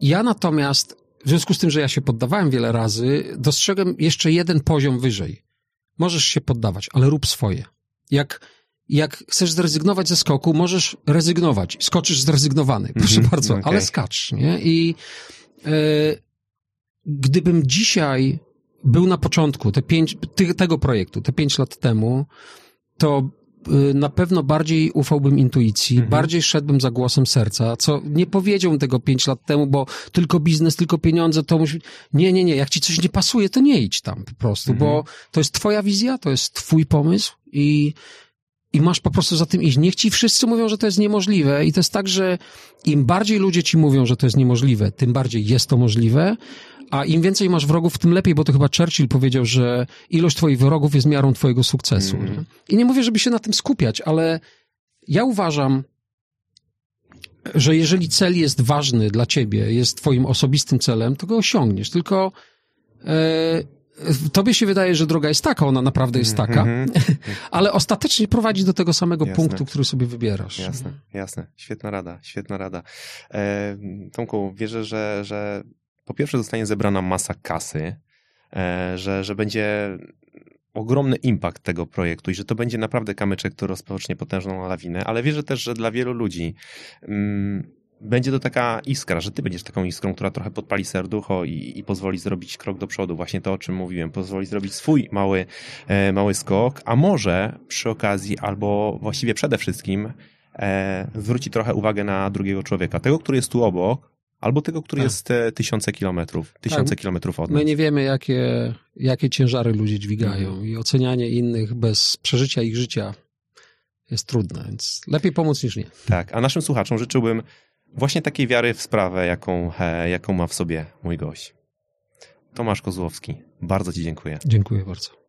Ja natomiast, w związku z tym, że ja się poddawałem wiele razy, dostrzegłem jeszcze jeden poziom wyżej. Możesz się poddawać, ale rób swoje. Jak, jak chcesz zrezygnować ze skoku, możesz rezygnować. Skoczysz zrezygnowany, proszę mm -hmm, bardzo, okay. ale skacz, nie? I... Yy, gdybym dzisiaj był na początku te pięć, tego projektu, te pięć lat temu, to y, na pewno bardziej ufałbym intuicji, mhm. bardziej szedłbym za głosem serca, co nie powiedziałbym tego pięć lat temu, bo tylko biznes, tylko pieniądze, to musi... Nie, nie, nie, jak ci coś nie pasuje, to nie idź tam po prostu, mhm. bo to jest twoja wizja, to jest twój pomysł i i masz po prostu za tym iść. Niech ci wszyscy mówią, że to jest niemożliwe i to jest tak, że im bardziej ludzie ci mówią, że to jest niemożliwe, tym bardziej jest to możliwe, a im więcej masz wrogów, tym lepiej, bo to chyba Churchill powiedział, że ilość twoich wrogów jest miarą twojego sukcesu. Mm. Nie? I nie mówię, żeby się na tym skupiać, ale ja uważam, że jeżeli cel jest ważny dla ciebie, jest twoim osobistym celem, to go osiągniesz. Tylko e, tobie się wydaje, że droga jest taka, ona naprawdę jest taka, mm -hmm. ale ostatecznie prowadzi do tego samego jasne. punktu, który sobie wybierasz. Jasne, jasne. Świetna rada, świetna rada. E, Tomku, wierzę, że, że po pierwsze zostanie zebrana masa kasy, e, że, że będzie ogromny impact tego projektu i że to będzie naprawdę kamyczek, który rozpocznie potężną lawinę, ale wierzę też, że dla wielu ludzi mm, będzie to taka iskra, że ty będziesz taką iskrą, która trochę podpali serducho i, i pozwoli zrobić krok do przodu. Właśnie to, o czym mówiłem. Pozwoli zrobić swój mały, e, mały skok, a może przy okazji, albo właściwie przede wszystkim e, zwróci trochę uwagę na drugiego człowieka. Tego, który jest tu obok, Albo tego, który tak. jest e, tysiące kilometrów, tysiące tak. kilometrów od nas. My nie wiemy, jakie, jakie ciężary ludzie dźwigają mhm. i ocenianie innych bez przeżycia ich życia jest trudne, więc lepiej pomóc niż nie. Tak, a naszym słuchaczom życzyłbym właśnie takiej wiary w sprawę, jaką, e, jaką ma w sobie mój gość. Tomasz Kozłowski, bardzo Ci dziękuję. Dziękuję bardzo.